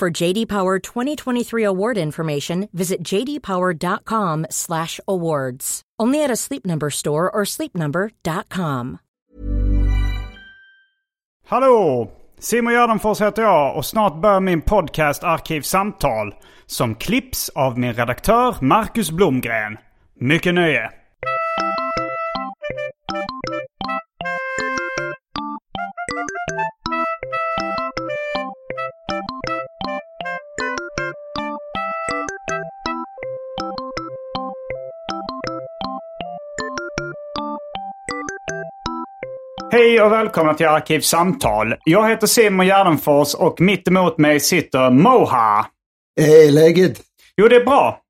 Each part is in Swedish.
For JD Power 2023 award information, visit jdpower.com/awards. Only at a Sleep Number store or sleepnumber.com. Hallå! Simon Gärdenfors heter jag och snart börjar min podcast Arkivsamtal som klipps av min redaktör Marcus Blomgren. Mycket nöje! Hej och välkomna till Arkivsamtal. Jag heter Simon Gärdenfors och mitt emot mig sitter Moha. Hej, läget? Jo, det är bra.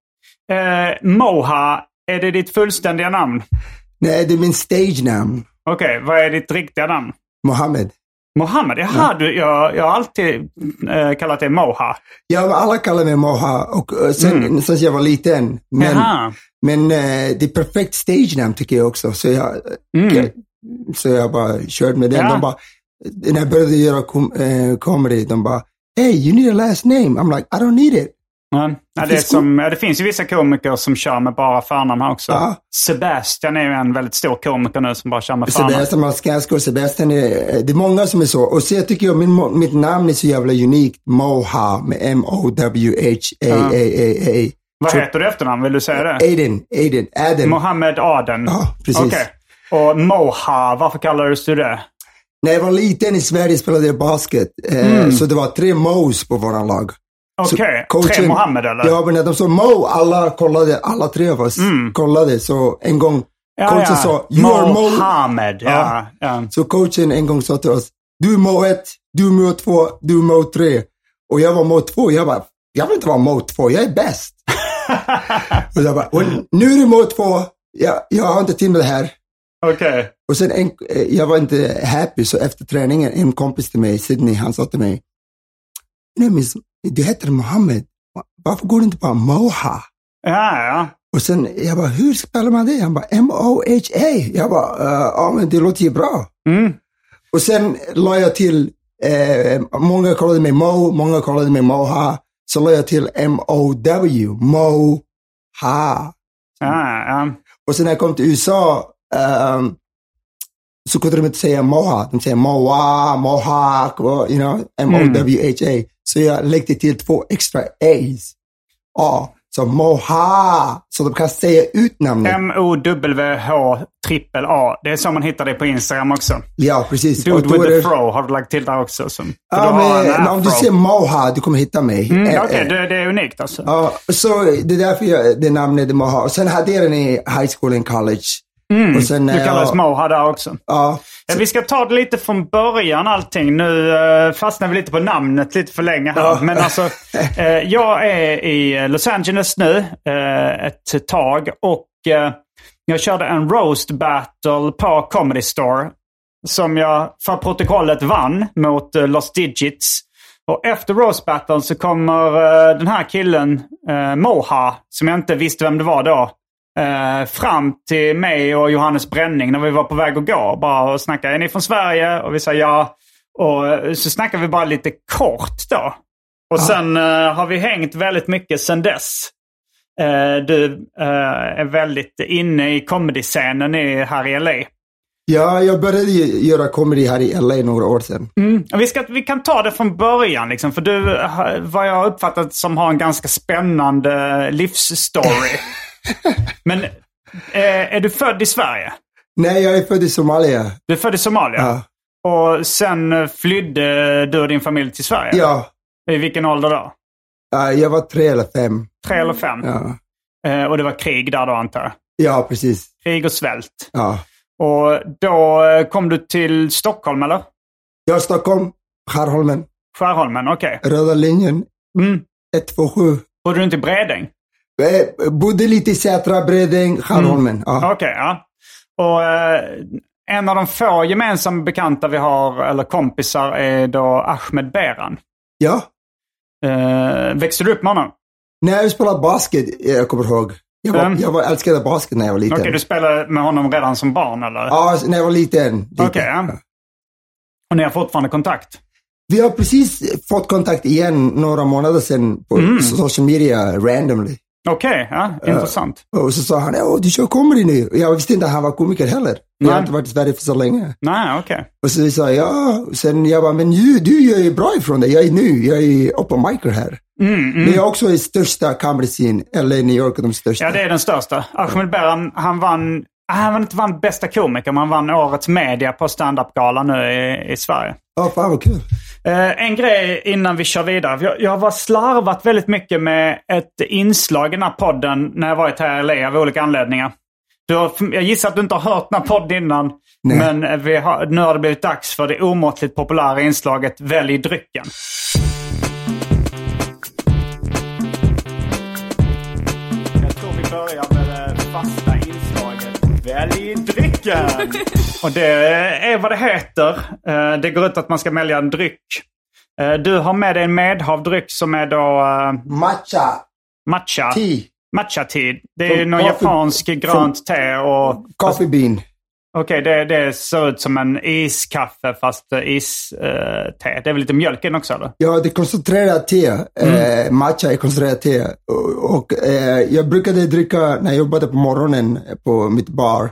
Eh, Moha, är det ditt fullständiga namn? Nej, det är min stage-namn. Okej, vad är ditt riktiga namn? Mohammed. Mohammed? Jaha, du, jag, jag har alltid eh, kallat dig Moha. Ja, alla kallar mig Moha och eh, sen, sen jag var liten. Men, Jaha. men eh, det är perfekt stage-namn tycker jag också. Så jag, Mm. Så jag bara körde med den. Ja. De bara, när jag började göra kom, eh, comedy, de bara, hey, you need a last name. I'm like, I don't need it. Ja, ja, det, som, det finns ju vissa komiker som kör med bara förnamn också. Ja. Sebastian är ju en väldigt stor komiker nu som bara kör med förnamn. Sebastian Malaskanska och Sebastian, är, det är många som är så. Och så jag tycker jag, min, mitt namn är så jävla unikt. Moha med M-O-W-H-A-A-A-A. Vad heter du efternamn? Vill du säga det? Aiden, Aiden, Adam. Mohammed Aden. Ja, precis. Okej. Och Moha, varför kallades du det? När jag var liten i Sverige spelade jag basket. Eh, Så det var tre Mo's på våran lag. Mm. Okej, tre Mohammed eller? Ja, men när de sa Mo, alla kollade, alla tre av oss kollade. Så en gång, Mm. Ja, coachen ja. sa, you are Mo. Mohammed. Ja, ja. Så coachen en gång sa till oss, du är Mo 1, du är Mo 2, du är Mo 3. Och jag var Mo 2. Jag bara, jag vill inte vara Mo 2, jag är bäst. och jag bara, och nu är du Mo 2, jag, jag har inte tid med det här. Okej. Och sen en, eh, jag var inte happy, så efter träningen, en kompis till mig, Sydney, han sa till mig, Nej, men du heter Mohammed, varför går du inte bara Moha? Ja, ja. Och sen, jag bara, hur spelar man det? Han bara, M-O-H-A. Jag bara, "Eh, ja men det låter ju bra. Mm. Och sen la jag till, eh, många kallade mig Mo, många kallade mig Moha. Så la jag till M-O-W, Moha. ja, ja. Och sen när jag kom till USA ehm, så kunde de inte säga Moha. De säger Moa, och, you know, M-O-W-H-A. Så jag lägger till två extra A's. A. Så Moha. Så de kan säga ut namnet. M-O-W-H trippel A. Det är så man hittar det på Instagram också. ja, precis. Dude with the fro har du lagt till där också. Som, Ja, men, om du ser Moha, du kommer hitta mig. Mm, Okej, det, det är unikt alltså. Ja, så det är därför jag, det namnet är Moha. Och sen hade jag den i high school and college. Och sen, Mm. Du kallas jag- Moha där också. Ja, Ja, Vi ska ta det lite från början allting. Nu uh, fastnar vi lite på namnet lite för länge här. Ja. Men alltså, eh, jag är i Los Angeles nu eh, ett tag och eh, jag körde en roast battle på Comedy Store. Som jag för protokollet vann mot uh, Lost Digits. Och efter roast battle så kommer eh, den här killen, Moha, som jag inte visste vem det var då. Eh, fram till mig och Johannes Bränning när vi var på väg att gå. Bara och snacka. Är ni från Sverige? Och vi sa ja. Och eh, så snackade vi bara lite kort då. Och sen eh, har vi hängt väldigt mycket sen dess. Eh, du eh, är väldigt inne i comedy-scenen i, här i LA. Ja, jag började göra comedy här i LA några år sedan. Vi, ska, vi kan ta det från början, liksom, för du, har- vad jag har uppfattat som har en ganska spännande livsstory. Men eh, är du född i Sverige? Nej, jag är född i Somalia. Du är född i Somalia? Ja. Och sen eh, flydde du och din familj till Sverige? Ja, I vilken ålder då? ja, jag var tre eller fem. Tre eller fem? Ja, Eh, och det var krig där då antar jag? ja precis. Krig och svält. Ja. Och då kom du till Stockholm eller? Är Stockholm, Skärholmen, Skärholmen, okej. Röda linjen, Mm. 127. Bodde du inte i Bredäng? Eh, bodde lite i Sätra, Bredäng, Skärholmen. Ja. Okej, ja. Och eh, en av de få gemensamma bekanta vi har, eller kompisar, är då Ahmed Beran. ja. Eh, växte du upp med honom? När jag spelade basket, eh, jag kommer ihåg. Jag, var, Mm. jag var, älskade basket när jag var liten. Okej, du spelade med honom redan som barn eller? Ja, när jag var liten. liten. Okej, ja. Och ni har fortfarande kontakt? Vi har precis fått kontakt igen några månader sedan på Mm. social media randomly. Okej, ja, intressant. Och så sa han, åh du kör comedy nu. Och Jag visste inte att han var komiker heller. Jag har inte varit i Sverige för så länge. Nej, okej. Och så sa jag, ja. Sen jag bara, men du, du gör ju bra ifrån dig. Jag är nu, jag är open micer här. Mm, Men jag är också i största comedy scene, LA, New York är de största. Ja, det är den största. Ahmed Beran, han vann, han vann inte vann bästa komiker, men han vann årets media på standup-galan nu i, i Sverige. Ja, fan vad kul. Eh, en grej innan vi kör vidare. Jag, jag har slarvat väldigt mycket med ett inslag i den här podden när jag varit här i LA av olika anledningar. Du har, jag gissar att du inte har hört den här podden innan. Nej. Men vi har, nu har det blivit dags för det omåttligt populära inslaget Välj drycken. Jag tror vi börjar med det fasta inslaget Välj drycken. Och det är vad det heter. Eh, Det går ut att man ska välja en dryck. Eh, Du har med dig en medhavdryck som är då eh, Matcha, matcha. tea, Matcha tea. Det är Från någon coffee- japansk grönt te och... coffee bean. Okej, det, det ser ut som en iskaffe fast iste. det är väl lite mjölk i den också eller? Ja, det är koncentrerat te. Eh, matcha är koncentrerat te. Och, och eh, jag brukade dricka, när jag jobbade på morgonen på mitt bar,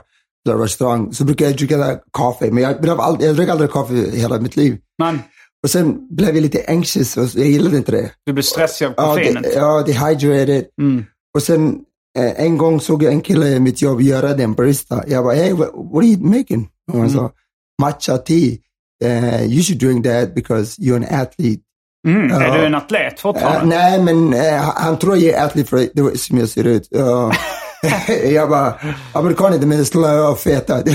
eller restaurang, så brukade jag dricka kaffe. Men jag, blev aldrig, jag drack aldrig kaffe hela mitt liv. Men Och sen blev jag lite anxious och jag gillade inte det. du blir stressig av Ja, koffeinet. det, ja dehydrated. Mm. Och sen eh, en gång såg jag en kille i mitt jobb göra det, en barista. Jag bara, hey, what, what are you making? Och han sa, matcha tea. Uh, you should drink that because you're an athlete. Mm. Är Ja. du en atlet Uh, fortfarande? nej, men uh, han tror jag är athlete för det var som jag ser ut. Jag bara, amerikaner är slöa och feta.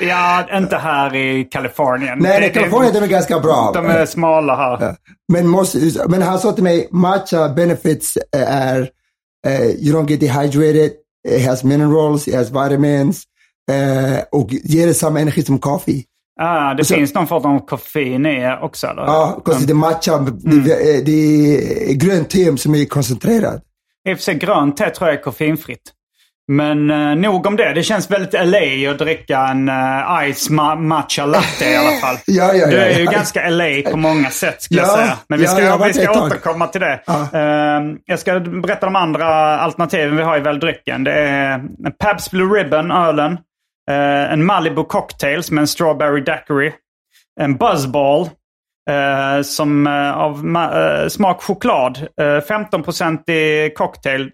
Ja, inte här i Kalifornien. nej, Det- det- Kalifornien de är ganska bra. De är smala här. Men, måste, men han sa till mig, matcha benefits är, uh, you don't get dehydrated, it has minerals, it has vitamins, uh, och ger det samma energi som kaffe. Ah, det så- finns någon form av koffein i också eller? Ja, uh, det matcha, Mm. det, det är grönt te som är koncentrerat. I och för sig grönt te tror jag är koffeinfritt. Men eh, nog om det. Det känns väldigt LA att dricka en uh, ice ma- matcha latte i alla fall. Ja, ja, Du ja, är ju ja. ganska LA på många sätt skulle jag Ja, säga. Men vi ska, vi ska återkomma till det. Eh, jag ska berätta de andra alternativen vi har i väldrycken. Det är en Pabst Blue Ribbon, ölen. eh, en Malibu Cocktail som är en Strawberry Daiquiri. En Buzzball. eh, som eh, av eh, smak choklad. Uh, 15% i cocktail.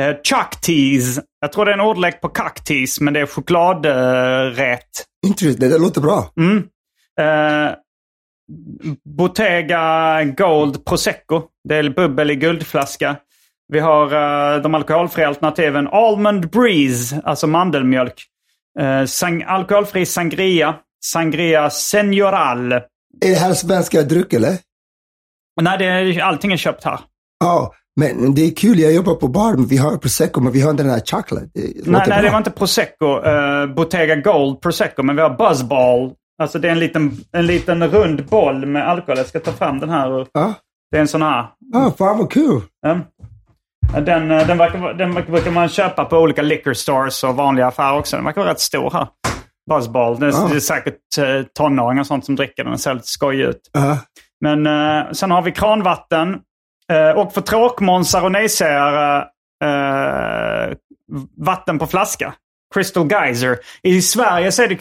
Uh, Chuck Teas. Jag tror det är en ordlek på cockteas, men det är chokladrät. Intressant, det låter bra. Mm. Eh, Bottega Gold Prosecco. Det är bubbel i guldflaska. Vi har eh, de alkoholfria alternativen Almond Breeze, alltså mandelmjölk. Uh, sang- alkoholfri sangria. Sangria Senoral. Är det här svenska dryck eller? Nej, det är, allting är köpt här. Ja, men det är kul. Jag jobbar på bar, men vi har prosecco, men vi har inte den här chocolate. Det Nej, nej, det var inte Prosecco. Uh, Bottega Gold Prosecco, men vi har Buzzball. Alltså det är en liten, en liten rund boll med alkohol. Jag ska ta fram den här. ur- Ja, Det är en sån här. ah, fan vad kul. Ja. Den, eh, den, verkar, den brukar man köpa på olika liquor stores och vanliga affärer också. Den verkar vara rätt stor här. Buzzball. Det är, Ja. det är säkert uh, tonåringar och sånt som dricker den. Den ser lite skojig ut. Ja. Men eh, sen har vi kranvatten. Eh, och för tråkmånsar och nejsägare eh, vatten på flaska. Crystal Geyser. I Sverige så är det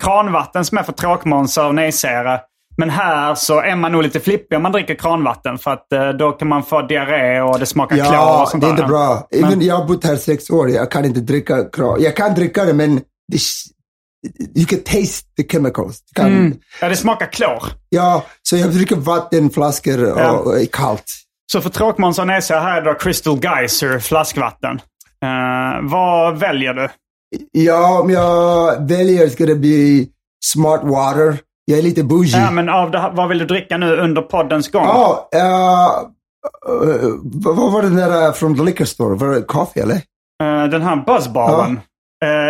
kranvatten som är för tråkmånsar och nejsägare. Men här så är man nog lite flippig om man dricker kranvatten. För att eh, då kan man få diarré och det smakar klor Ja, och sånt det är inte där. bra. Även jag har bott här sex år. Jag kan inte dricka kran. Jag kan dricka det, men det, you can taste the chemicals. Kan, Mm. Ja, det smakar klor. Ja, så jag dricker vattenflaskor och, Ja. och kallt. Så för tråkmånsar och det då Crystal Geyser flaskvatten. Eh, vad väljer du? Ja, om jag väljer ska det bli smart water. Jag är lite bougie. Ja, men av det, här- vad vill du dricka nu under poddens gång? Ja, eh, eh, vad var det där från the liquor store? Var det kaffe eller? Den här buzzbaren.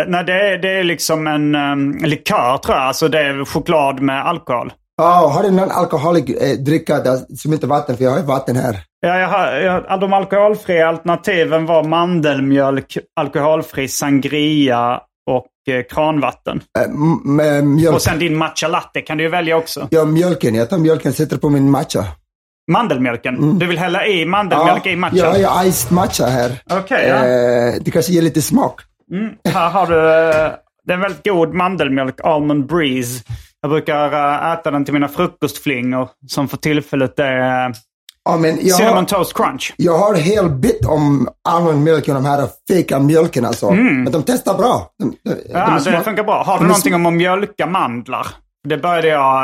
Nej, det är, det är liksom en um, likör tror jag. Alltså det är choklad med alkohol. Ja, har du någon alkoholik eh, dricka där, som inte vatten? För jag har ju vatten här. Ja, jag har, jag, de alkoholfria alternativen var mandelmjölk, alkoholfri sangria och eh, kranvatten. Mjölk. Och sen din matcha latte kan du ju välja också. Ja, mjölken. Jag tar mjölken och sätter på min matcha. Mandelmjölken. Du vill hälla i mandelmjölk i matchan? Mm. jag har iced matcha här. Okej, ja. Eh, det kanske ger lite smak. Här har du eh, det är en väldigt god mandelmjölk, Almond Breeze. Jag brukar eh, äta den till mina frukostflingor som för tillfället är eh, Ja, men jag, Cinnamon har, Toast Crunch. jag har hel bit om almondmjölken, de här fejka mjölken alltså. Men de testar bra. De, de, de Ja, är det smart. funkar bra. Har du de någonting om att mjölka mandlar? Det började jag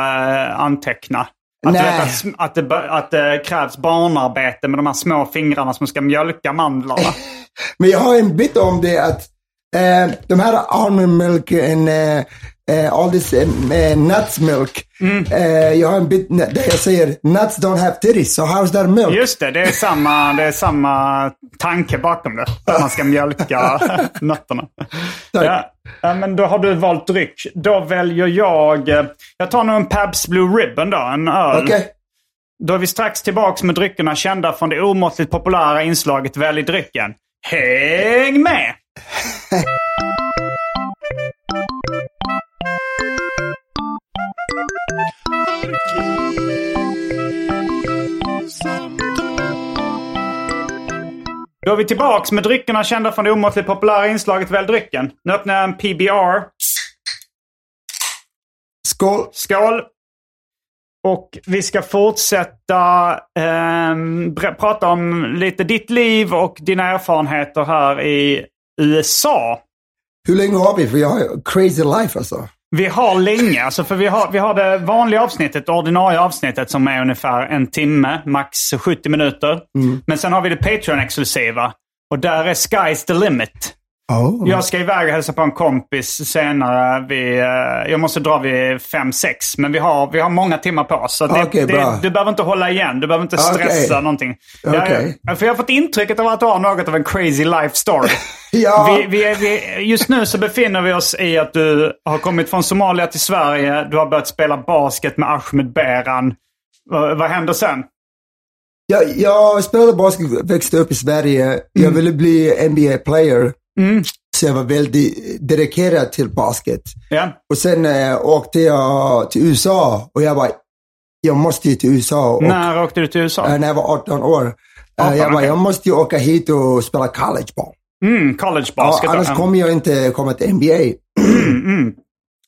eh, anteckna. Att, vet, att, att, det, att det krävs barnarbete med de här små fingrarna som ska mjölka mandlarna. Men jag har en bit om det att eh, de här almondmjölken, eh, eh, all this eh, nuts milk. Mm. Eh, jag har en bit där jag säger nuts don't have titties, so how's that milk? Just det, det är, samma, det är samma tanke bakom det. Att man ska mjölka nötterna. Ja, men då har du valt dryck. Då väljer jag... Jag tar nog en Pabst Blue Ribbon då, en öl. Okej. Då är vi strax tillbaks med dryckerna kända från det omåttligt populära inslaget Välj drycken. Häng med! Då är vi tillbaks med dryckerna kända från det omåttligt populära inslaget Välj drycken. Nu öppnar jag en PBR. Skål. Skål! Och vi ska fortsätta ber- prata om lite ditt liv och dina erfarenheter här i USA. Hur länge har vi? För jag har crazy life alltså. Vi har länge, alltså för vi har, vi har det vanliga avsnittet, det ordinarie avsnittet som är ungefär en timme, max 70 minuter. Men sen har vi det Patreon-exklusiva. Och där är sky's the limit. Oh. Jag ska iväg och hälsa på en kompis senare. Vi, eh, jag måste dra vid 5-6. Men vi har, vi har många timmar på oss. Så det, bra. du behöver inte hålla igen. Du behöver inte stressa Okej. någonting. Jag, för jag har fått intrycket av att du har något av en crazy life story. Ja. vi, vi, vi, just nu så befinner vi oss i att du har kommit från Somalia till Sverige. Du har börjat spela basket med Ahmed Beran. Vad, vad händer sen? Jag, jag spelade basket, växte upp i Sverige. Jag ville bli NBA-player. Så jag var väldigt dedikerad till basket. Ja. Och sen eh, åkte jag till USA och jag var, jag måste ju till USA. Och, När åkte du till USA? eh, när jag var 18 år. Eh, 18, jag bara, jag måste ju åka hit och spela collegeball. Mm, college Ja, basket. annars Ja. kommer jag inte komma till NBA.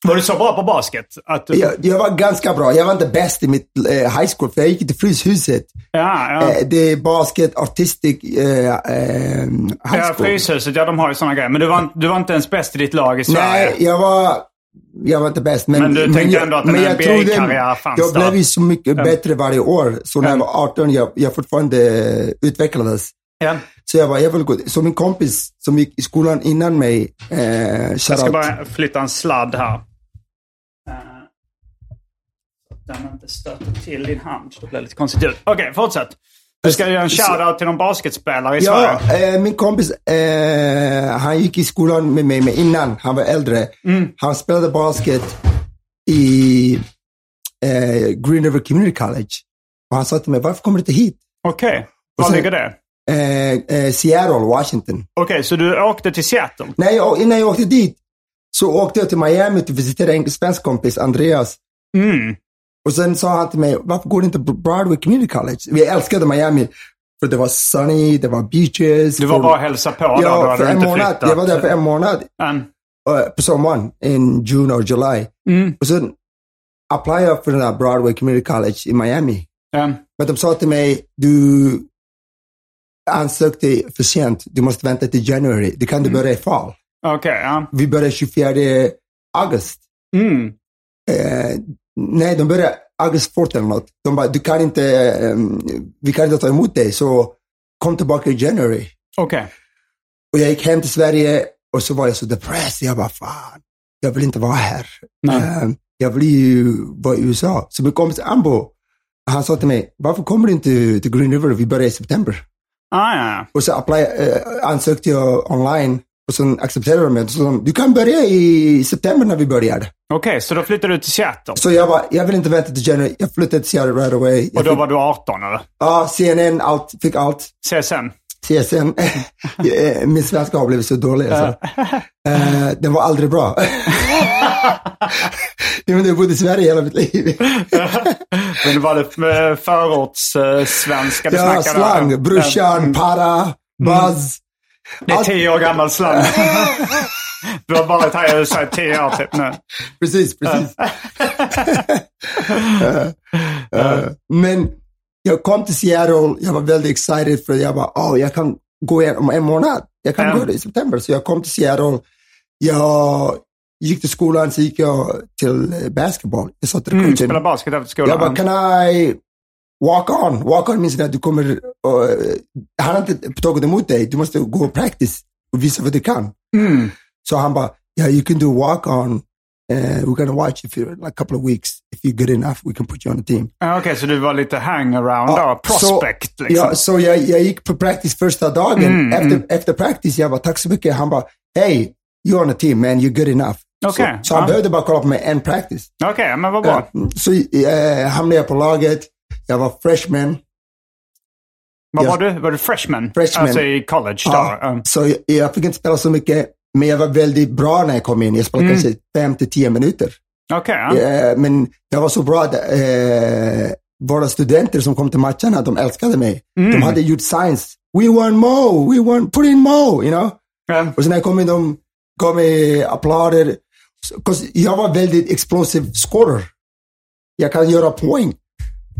Var du så bra på basket? Att du, Jag, jag var ganska bra. Jag var inte bäst i mitt eh, high school, för jag gick till Fryshuset. ja, ja. Eh, det är basket, artistic eh, eh, high Ja, school. Fryshuset, ja de har ju sådana grejer. Men du var, du var inte ens bäst i ditt lag i Sverige? Nej, jag var, jag var inte bäst. Men, Men du tänkte jag, ändå att en men NBA-karriär fanns Jag blev ju så mycket bättre varje år. Så när jag var 18, jag, jag fortfarande utvecklades. Ja. Så jag var, jag vill gå. Så min kompis som gick i skolan innan mig, eh, Jag ska bara flytta en sladd här. Eh, Så att den inte stöter till din hand. Det blir lite konstigt. Okej, fortsätt. Du ska göra en shoutout till någon basketspelare i Ja, Sverige. eh, min kompis, eh, han gick i skolan med mig men innan han var äldre. Mm. Han spelade basket i eh, Green River Community College. Och han sa till mig, varför kommer du inte hit? Okej, var sen- ligger det? Eh, eh, Seattle, Washington. Okej, så du åkte till Seattle? När jag, innan jag åkte dit så åkte jag till Miami och visiterade en svensk kompis, Andreas. Mm. Och sen sa han till mig, varför går du inte på Broadway Community College? Vi älskade Miami. För det var sunny, det var beaches. Du var för- bara och hälsade på då? Ja, för en inte månad. flyttat. Jag var där för en månad. En, eh, på sommaren, in June or July. Och sen applyade jag för den här Broadway Community College i Miami. Ja. Men de sa till mig, du ansökte för sent, du måste vänta till januari. Det kan du börja i fall. Okej, ja. Vi börjar 24 augusti. Mm. Eh, nej, de börjar augusti 4 eller något. De bara, du kan inte, ehm, vi kan inte ta emot dig, så kom tillbaka i januari. Okej. Och jag gick hem till Sverige och så var jag så depressed. Jag bara, fan, jag vill inte vara här. Eh, jag vill ju vara i USA. Så min kompis Ambo, han sa till mig, varför kommer du inte till Green River? Vi börjar i september. Ah, ja. Och så apply, eh, ansökte jag online och sen accepterade de mig. Så de, du kan börja i september när vi börjar. Okej, så då flyttade du till Seattle. Så jag bara, jag vill inte vänta till januari. Jag flyttade till Seattle right away. Jag Och då fick, var du 18 eller? Ja, CNN, allt, fick allt. CSN? CSN. Eh, Min svenska har blivit så dålig. Alltså. Eh, den var aldrig bra. jag, jag bodde i Sverige hela mitt liv. Men var det med förortssvenska du ja, snackade? slang. Brorsan, para, buzz. Det är tio år gammal slang. du har varit här i USA i tio år typ nu. Precis, precis. Eh, eh, men jag kom till Seattle, jag var väldigt excited för jag bara, oh, jag kan gå igen om en månad. Jag kan Ja. gå i september. Så jag kom till Seattle. Jag gick till skolan, så gick jag till eh, basketball. Jag sa till Mm, coachen, spela basket efter skolan. jag bara, can I walk on? Walk on means att du kommer, uh, han har inte tagit emot dig, du måste gå och practice och visa vad du kan. Mm. Så han bara, yeah, you can do walk on. Uh, we're gonna watch you for like a couple of weeks. If you're good enough, we can put you on the team. Ja, Okej, så du var lite hangaround Ja, då? Prospect så, liksom? Ja, så jag, jag gick på practice första dagen. Mm, efter, efter practice, jag bara, tack så mycket. Han bara, hey, you're on the team man, you're good enough. Okej, Så, så han ja. behövde bara kolla på mig en practice. Okej, men vad bra. Ja, Så uh, hamnade jag på laget. Jag var freshman. Vad jag- var du? Var du freshman? Freshman. Alltså i college då? Ja, Ja. Så jag, jag fick inte spela så mycket, men jag var väldigt bra när jag kom in. Jag spelade Mm. kanske fem till tio minuter. Okej, ja. Eh, men jag var så bra att eh, våra studenter som kom till matcherna, de älskade mig. Mm. De hade gjort signs. We want Mo, we want, put in Mo, you know. Ja. Och sen när jag kom in, de gav mig applåder. Jag var väldigt explosive scorer. Jag kan göra poäng.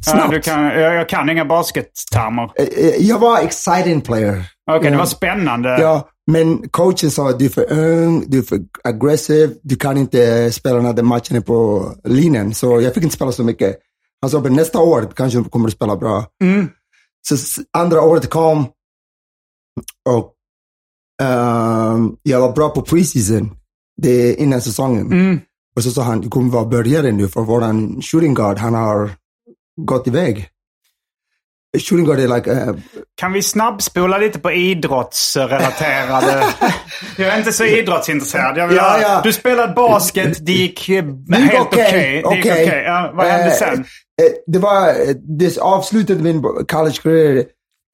Ja, Snabbt. du kan, jag, jag kan inga baskettermer. Eh, eh, Jag var exciting player. Okej, det Ja. var spännande. Ja, men coachen sa du är för ung, du är för aggressiv, du kan inte spela när matchen är på linjen. Så jag fick inte spela så mycket. Han sa, men nästa år kanske du kommer att spela bra. Mm. Så andra året kom och ehm, jag var bra på preseason, det är innan säsongen. Mm. Och så sa han, du kommer vara börjare nu för våran shooting guard, han har gått iväg. Shooting guard är like, eh, Kan vi snabbspola lite på idrottsrelaterade... jag är inte så idrottsintresserad. Jag vill Ja, ja. Du spelade basket, det gick eh, helt okej. Gick okej. okej. Ja, vad hände Eh, sen? eh, Det var, eh, det avslutade min college career.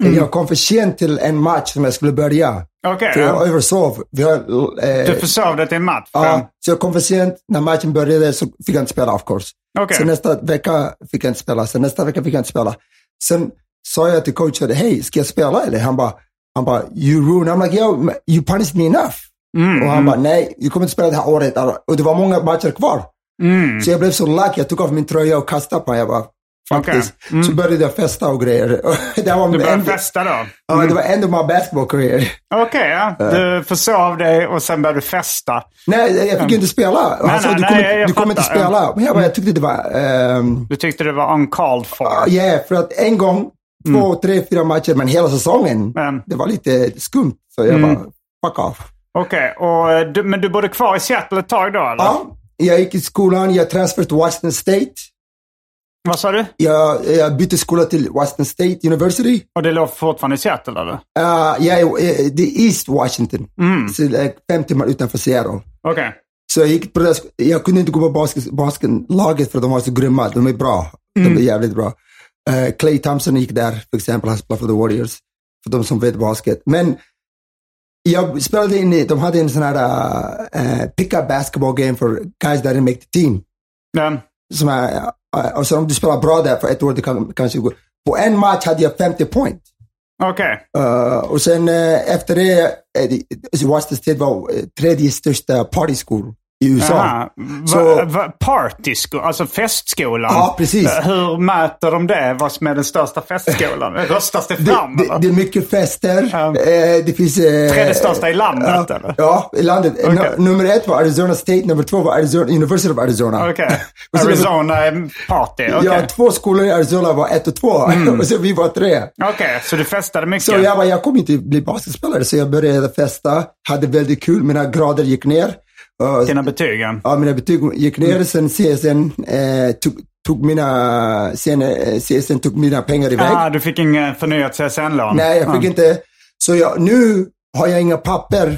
Mm. Jag kom för sent till en match som jag skulle börja. Okej, För jag ja. översov. Har, eh, Du försov dig till en match? ja, så jag kom för sent. När matchen började så fick jag inte spela of course. Okej. Så nästa vecka fick jag inte spela. Sen nästa vecka fick jag inte spela. Sen sa jag till coachen, hej, ska jag spela eller? Han bara, han bara, you ruin. I'm like, yo, you punished me enough. Mm, och han bara, nej, du kommer inte spela det här året. Och det var många matcher kvar. mm. Så jag blev så lack, jag tog av min tröja och kastade på den. Jag bara, faktiskt. Okej. Mm. Så började jag festa och grejer. det var Du började end- festa då? Ja, det var end of my basketball career. Okej, ja. Du försov dig och sen började du festa. Nej, jag fick inte spela. Nej, sa, nej, du nej, kommer, du kommer inte. Mm. spela. Men jag, bara, jag tyckte det var... ehm, Du tyckte det var uncalled for. yeah, för att en gång, två, tre, fyra matcher, men hela säsongen, Mm. det var lite skumt. Så jag bara, fuck off. Okej, och eh, men du bodde kvar i Seattle ett tag då eller? Ja, jag gick i skolan, jag transferred till Washington State. Vad sa du? Jag, jag bytte skola till Washington State University. Och det låg fortfarande i Seattle eller? Uh, eh, det är East Washington. Så like, fem timmar utanför Seattle. Okej. Så jag gick på det, jag kunde inte gå på basket, basketlaget för de var så grymma. De är bra. De är jävligt bra. Uh, Clay Thompson gick där, för exempel. Han spelade för the Warriors. För de som vet basket. Men jag spelade in i, de hade en sån här uh, pick-up basketball game för guys that didn't make the team. Men, Som är, och så om du spelar bra där för ett år, du kan kanske gå. På en match hade jag 50 poäng. Okej. Uh, och sen uh, efter det, uh, det- Washington State var tredje största party school i USA. Aha. Så- Va, va, party school, alltså festskolan. Ja, precis. Eh, Hur mäter de det? Vad som är den största festskolan? Röstas det Det, fram det, eller? det är mycket fester. Eh, det finns... eh, Tredje största i landet, ja, eller? Ja, i landet. Nu- nummer ett var Arizona State, nummer två var Arizona, University of Arizona. Okej. Så- Arizona är party. Okej, Ja, två skolor i Arizona var ett och två. och så vi var tre. Okej, så du festade mycket? Så jag bara, jag kommer inte bli basketspelare. Så jag började festa, hade väldigt kul. Mina grader gick ner. Och- Dina betygen? Ja, mina betyg gick ner. Sen CSN eh, tog, tog mina, sen, eh, CSN tog mina pengar iväg. Ah, du fick ingen förnyat CSN-lån? Nej, jag fick Ah. inte. Så jag, nu har jag inga papper.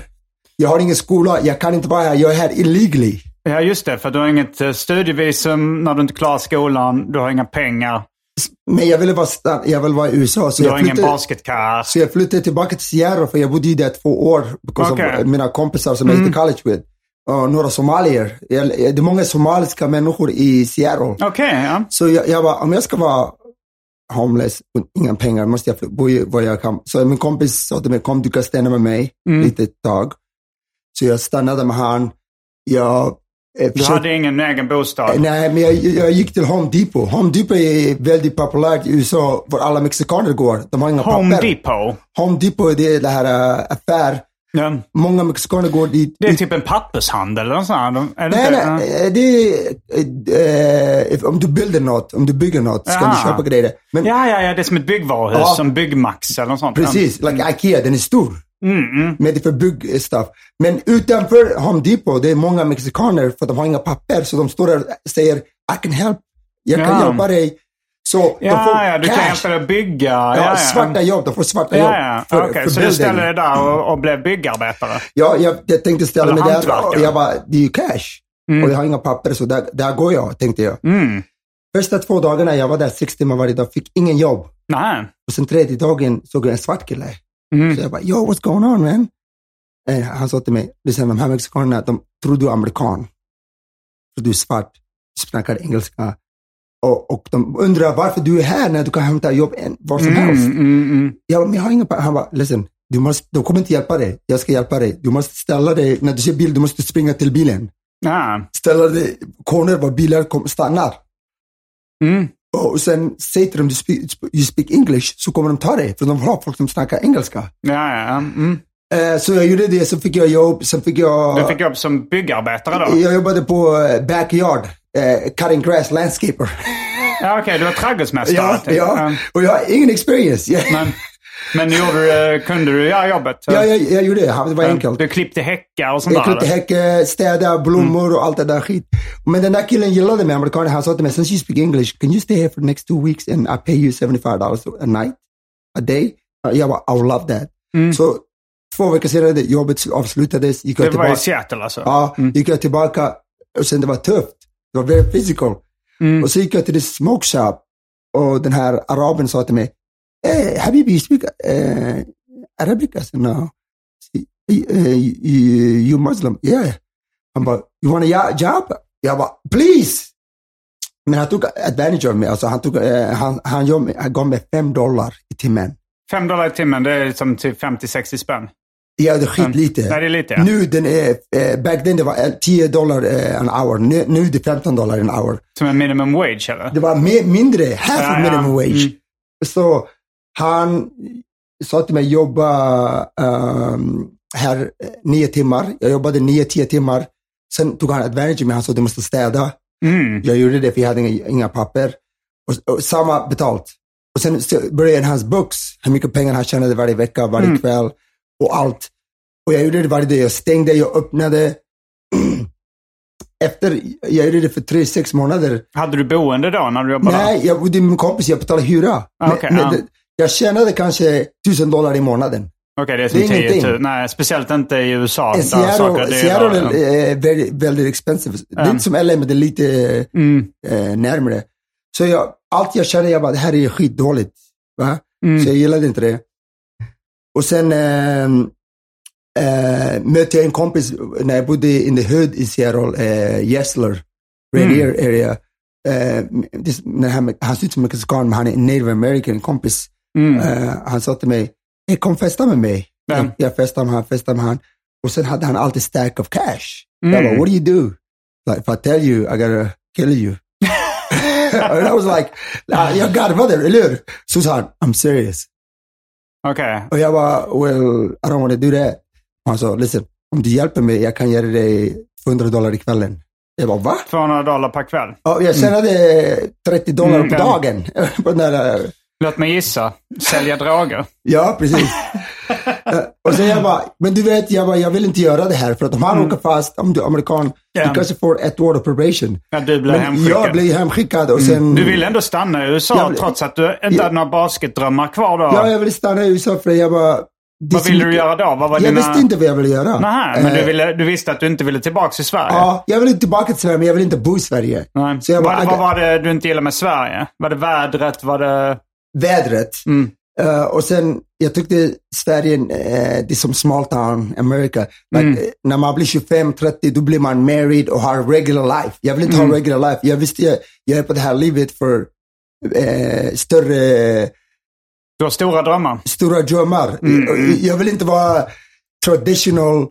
Jag har ingen skola. Jag kan inte vara här. Jag är här illegally. Ja, just det. För du har inget eh, studievisum när du inte klarar skolan. Du har inga pengar. Men jag ville vara, jag ville vara i USA. Så Du jag, har ingen flyttade, basketkarriär. så jag flyttade tillbaka till Seattle för jag bodde där två år. Because. Mm. of mina kompisar som jag gick till college with. Och några somalier. Jag, det är många somaliska människor i Seattle. Okej, ja. Så jag, jag bara, om jag ska vara homeless och inga pengar måste jag bo var jag kan. Så min kompis sa till mig, kom du kan stanna med mig Mm. lite tag. Så jag stannade med han. Jag, eh, Du hade ingen egen bostad? Nej, men jag, jag gick till Home Depot. Home Depot är väldigt populärt i USA, var alla mexikaner går. De har inga Home papper. Depot? Home Depot det är det här affär. Ja. Många mexikaner går dit. Det är typ en pappershandel eller något sånt? Är det Nej, inte? nej, det är, eh, if- om du bildar något, om du bygger något, ska du köpa grejer. Men Ja, ja, ja. Det är som ett byggvaruhus. Ja. Som Byggmax eller något sånt. precis, like Ikea, den är stor. Mm, mm. Med det för byggstuff. Men utanför Home Depot, det är många mexikaner för de har inga papper. Så de står där och säger, I can help. Jag kan Ja. hjälpa dig. Så Ja, får ja, du kan cash. hjälpa dig att bygga. Ja, Ja, ja. svarta jobb. De får svarta jobb. Ja, för- Okej, för så du building. ställde dig där och, och blev byggarbetare? Ja, jag, jag tänkte ställa mig där och jag bara, det är ju cash. Och jag har inga papper så där, där går jag, tänkte jag. Mm. Första två dagarna, jag var där sex timmar varje dag, fick ingen jobb. Nej. Och sen tredje dagen såg jag en svart kille. Mm. Så jag bara, yo what's going on man? Eh, han sa till mig, lyssna de här mexikanerna, de tror du är amerikan. För du är svart, du snackar engelska. Och, och de undrar varför du är här när du kan hämta jobb var som Mm, helst. mm, mm. Ja, men jag har inga Han bara, listen, du måste, de kommer inte hjälpa dig. Jag ska hjälpa dig. Du måste ställa dig, när du ser bil, du måste springa till bilen. Ja. Ställa dig, corner var bilar kom, stannar. Mm. Och sen säg till dem, you speak, you speak English, så kommer de ta dig. För de vill ha folk som snackar engelska. Ja, ja. Mm. Eh, så jag gjorde det, så fick jag jobb, sen fick jag... Du fick jobb som byggarbetare då? Jag jobbade på eh, backyard, eh, cutting grass, landscaper. Ja, okej. Du var trädgårdsmästare? ja, typ. ja. Och jag har ingen experience. Jag, Men, men gjorde du, kunde du göra jobbet? ja, jag, jag gjorde det, det var enkelt. Du klippte häckar och sånt Jag där? klippte eller? häckar, städa, blommor och allt det där skit. Men den där killen gillade mig, amerikanen. Han sa till mig, since you speak English, can you stay here for the next two weeks and I pay you $75 a night, a day? Jag bara, I would love that. Så två veckor senare, jobbet avslutades, gick jag Det var i tillbaka. Seattle alltså? Ja, gick jag tillbaka och sen det var tufft. Det var very physical. Och så gick jag till the smoke shop och den här araben sa till mig, eh, Habibi, speak eh, Arabic? I said, no. Uh, you, Muslim? Yeah. Han bara, you want a ja- job? Jag bara, please! Men han tog advantage av mig. Alltså han, tog, eh, han, han, gav mig, han gav mig fem dollar i timmen. Fem dollar i timmen, det är som typ 50-60 spänn. Ja, det är skitlite. Nej, det är lite, ja. Nu den är, eh, back then det var eh, 10 dollar eh, an hour. Nu, nu är det 15 dollar an hour. Som en minimum wage eller? Det var mer, mindre, half Ja, minimum wage. Mm. Så han sa till mig jobba um, här eh, nio timmar. Jag jobbade nio, tio timmar. Sen tog han advantage mig. Han sa du måste städa. Mm. Jag gjorde det för jag hade inga, inga papper. Och, och samma betalt. Och sen började hans books, hur mycket pengar han tjänade varje vecka, varje Mm. kväll och allt. Och jag gjorde det varje dag. Jag stängde, jag öppnade. Efter, jag gjorde det för tre, sex månader. Hade du boende då när du jobbade? Nej, jag bodde med min kompis, jag betalade hyra. Ah, okej, Men- ja. men Jag tjänade kanske tusen dollar i månaden. Okej, det är som Det är 10 ingenting. 000. Nej, speciellt inte i USA. Eh, Seattle, är Seattle är väldigt, väldigt expensive. Det är inte som LA, men det är lite Mm. eh, närmare. Så jag, allt jag kände, jag bara, det här är skitdåligt. Va? Mm. Så jag gillade inte det. Och sen ehm, eh, mötte jag en kompis när jag bodde in the hood i Seattle, eh, Gessler, Rainier Mm. area. Eh, han, han ser ut som mexikan, men han är en native american kompis. Eh, han sa till mig, hey, kom festa med mig. Ja. Jag, jag festade med han, festade med han. Och sen hade han alltid stack of cash. Mm. Jag bara, what do you do? Like, if I tell you, I gotta kill you. and I was like, "Ah, jag garvade, eller hur? Så sa han, I'm serious. Okej. Och jag bara, well, I don't want to do that. Han sa, listen, om du hjälper mig, jag kan ge dig 200 dollar i kvällen. Jag bara, va? 200 dollar per kväll. Ja, jag tjänade 30 dollar Mm, på dagen. på den där, eh, Låt mig gissa. Sälja droger. ja, precis. Eh, och sen jag bara, men du vet, jag, bara, jag vill inte göra det här för att om han åker fast, om du är amerikan, Mm. Ja. du kanske får ett år av probation. Ja, du blev Men hemskickad. jag blev hemskickad och sen... Mm. Du ville ändå stanna i USA Jag vill- trots att du inte Ja. hade några basketdrömmar kvar då? Ja, jag ville stanna i USA för jag bara... Vad ville du göra då? Vad var Jag dina... visste inte vad jag ville göra. Nähä, men du, Eh, ville, du visste att du inte ville tillbaka till Sverige? Ja, jag vill inte tillbaka till Sverige, men jag vill inte bo i Sverige. Nej. Så jag bara, vad, vad var det du inte gillade med Sverige? Var det vädret? Var det... vädret. Mm. Eh, och sen, jag tyckte Sverige, uh, det är som small town America. Like, Mm. eh, när man blir 25-30, då blir man married och har regular life. Jag vill inte Mm. ha regular life. Jag visste jag, jag är på det här livet för eh, större, Du har stora drömmar? stora drömmar. Mm, Jag vill inte vara traditional.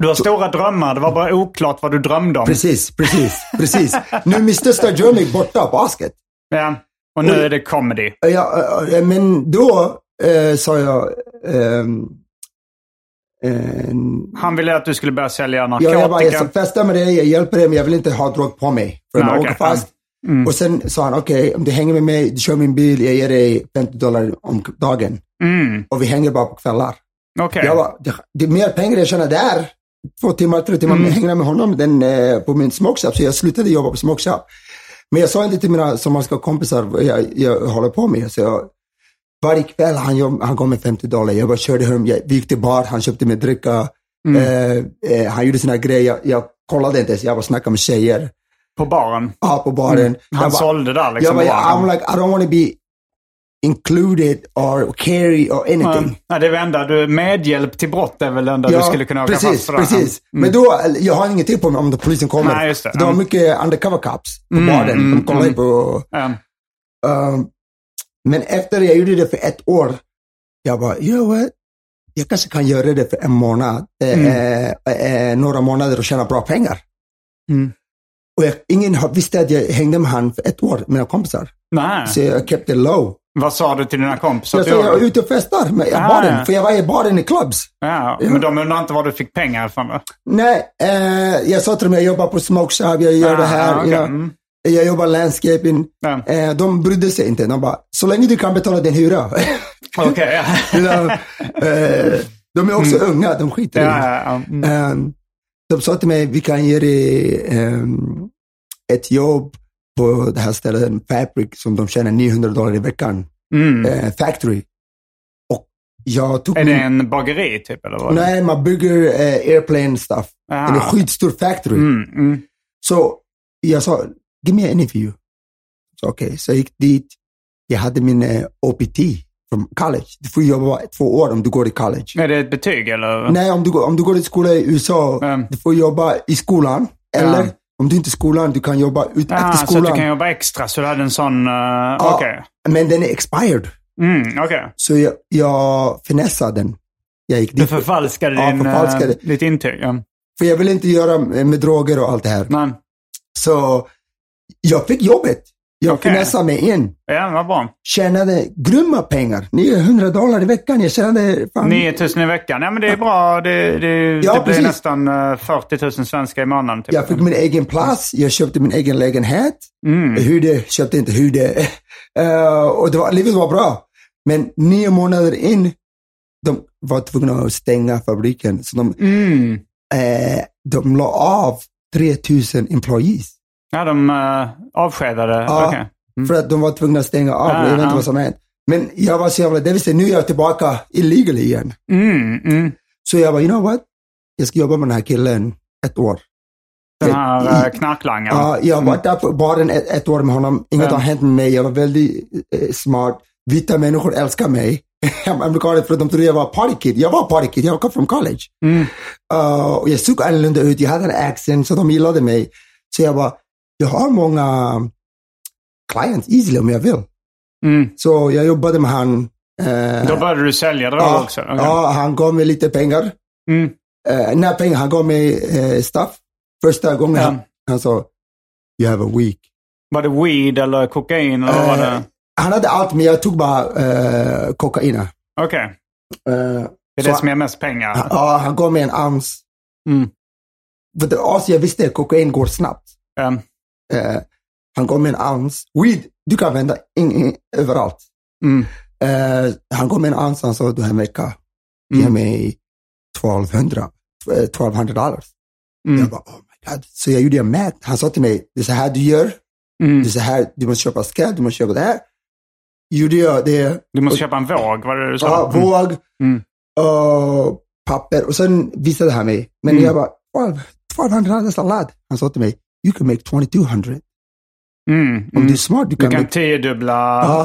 Du har stora drömmar. Det var bara oklart vad du drömde om. precis, precis, precis. Nu är min största dröm borta, basket. Ja. Och nu är det comedy. Ja, eh, men då eh, sa jag, ehm, eh, Han ville att du skulle börja sälja Ja, narkotika. jag bara, jag ska festa med dig, jag hjälper dig, men jag vill inte ha drog på mig. För Nej, okej, åker fast. Mm. Och sen sa han, okej, om du hänger med mig, du kör min bil, jag ger dig 50 dollar om dagen. Mm. Och vi hänger bara på kvällar. Okej. Jag bara, det, det är mer pengar jag tjänar där. Två timmar, tre timmar, Mm. mm. hänga med honom den, eh, på min smoke shop. Så jag slutade jobba på smoke shop. Men jag sa inte till mina somaliska kompisar vad jag, jag håller på med. Så jag, varje kväll han, jobb, han kom med 50 dollar. Jag bara körde hem, jag, vi gick till bar, han köpte mig dricka. Mm. Eh, eh, han gjorde sina grejer, jag, jag kollade inte ens, jag bara snackade med tjejer. På baren. Ja, på baren. Mm. Han jag bara, sålde där jag liksom. bara, baren. I'm like, I don't want to be included or carry or anything. Nej, det är väl enda du, medhjälp till brott är väl det enda du skulle kunna åka precis, fast för. precis. Men då, jag har ingenting på mig om polisen kommer. Nej, just det. Det var Mm. mycket undercover cops på Mm, baren. mm, De kollade mm. på... Ja. Um, men efter jag gjorde det för ett år, jag bara, you know what? Jag kanske kan göra det för en månad, eh, eh, eh, några månader och tjäna bra pengar. Mm. Och jag, ingen har- visste att jag hängde med han för ett år, mina kompisar. Nej. Så jag kept it low. Vad sa du till dina kompisar? Jag sa, jag är ute och festar med Ah, baren, ja. för jag var i baren i clubs. Ja, men de undrar inte var du fick pengar ifrån då? Nej, eh, jag sa till dem, jag jobbar på smoke shop, jag gör det här. Ah, you know. Mm. Jag jobbar landscaping. Ja. Eh, de brydde sig inte. De bara, så länge du kan betala din hyra. Okej, know, eh, de är också unga, de skiter i Mm. Ja, det. ja, ja. Mm. Ehm, de sa till mig, vi kan ge dig ehm, ett jobb på det här stället, en fabric, som de tjänar 900 dollar i veckan. Mm. Eh, factory. Och jag tog Är det en bageri typ eller vad? Nej, man bygger eh, airplane stuff. Aha. Det är en skitstor factory. Mm, mm. Så jag sa, give me an interview. Så okej, så jag gick dit. Jag hade min eh, OPT från college. Du får jobba två år om du går i college. Är det ett betyg eller? Nej, om du, går, om du går i skola i USA, Mm. du får jobba i skolan. Eller Ja. Om du inte är skolan, du kan jobba ut Ah, efter så skolan. du kan jobba extra så du hade en sån... Uh, Ja, Okej. Men den är expired. Mm, okej. Så jag, jag finessade den. Jag gick Du dit. förfalskade Ja, din, förfalskade. eh, ditt intyg? Ja. För jag vill inte göra med, droger och allt det här. Nej. Så jag fick jobbet. Jag Okej. finessade mig in. Ja, vad bra. Tjänade grymma pengar. 900 dollar i veckan. Jag tjänade fan... 9000 i veckan. Ja, men det är bra. Det, det, Ja, det blir nästan eh, 40 000 svenska i månaden. Typ. Jag fick min egen plats. Jag köpte min egen lägenhet. Mm. Hyrde, köpte inte hyrde. Eh, och det var, livet var bra. Men nio månader in, de var tvungna att stänga fabriken. Så de, Mm. eh, de la av 3000 employees. Ja, de uh, avskedade. Ja. Okej. För att de var tvungna att stänga av. Ah, jag vet inte ah. vad som hänt. Men jag var så jävla, det vill säga, nu är jag tillbaka illegal igen. Mm, mm. Så jag bara, you know what? Jag ska jobba med den här killen ett år. Den här I- uh, knarklangaren. Ja, jag har varit där på baren ett, ett år med honom. Inget Ja. har hänt med mig. Jag var väldigt eh, smart. Vita människor älskar mig. Amerikaner, för de trodde jag var partykid. Jag var partykid. Jag kom från college. Mm. Uh, och jag såg annorlunda ut. Jag hade en accent, så de gillade mig. Så jag bara, jag har många clients easily om jag vill. Mm. Så jag jobbade med han. eh, Då började du sälja droger ja, också? Okej. ja, han gav mig lite pengar. Mm. Uh, när pengar, han gav mig uh, stuff. Första gången Ja. han, han sa, you have a week. Var det weed eller kokain? Eller vad var det? Eh, han hade allt, men jag tog bara uh, kokain. Okej. Uh, Det är det som ger mest pengar? Ja, han gav mig en ounce. Mm. För det, alltså, jag visste att kokain går snabbt. Um, Eh, han gav mig en ounce. Weed, du kan använda in, in, överallt. mm. Eh, han gav mig en ounce, han sa du har en vecka. Ge Mm. mig 1200, eh, 1200 dollars. Mm. Jag bara, oh my god. Så jag gjorde en math. Han sa till mig, det är så här du gör. Mm. Det är så här, du måste köpa skall, du måste köpa det här. Gjorde jag det. Du måste köpa en våg, var det du sa? Ja, Mm. våg Mm. och papper. Och sen visade han mig. Men Mm. jag bara, 12, 1200 dollars a lot. Han sa till mig, you can make 2200. Mm. Om Mm. du är smart, du Du kan, kan make... tiodubbla.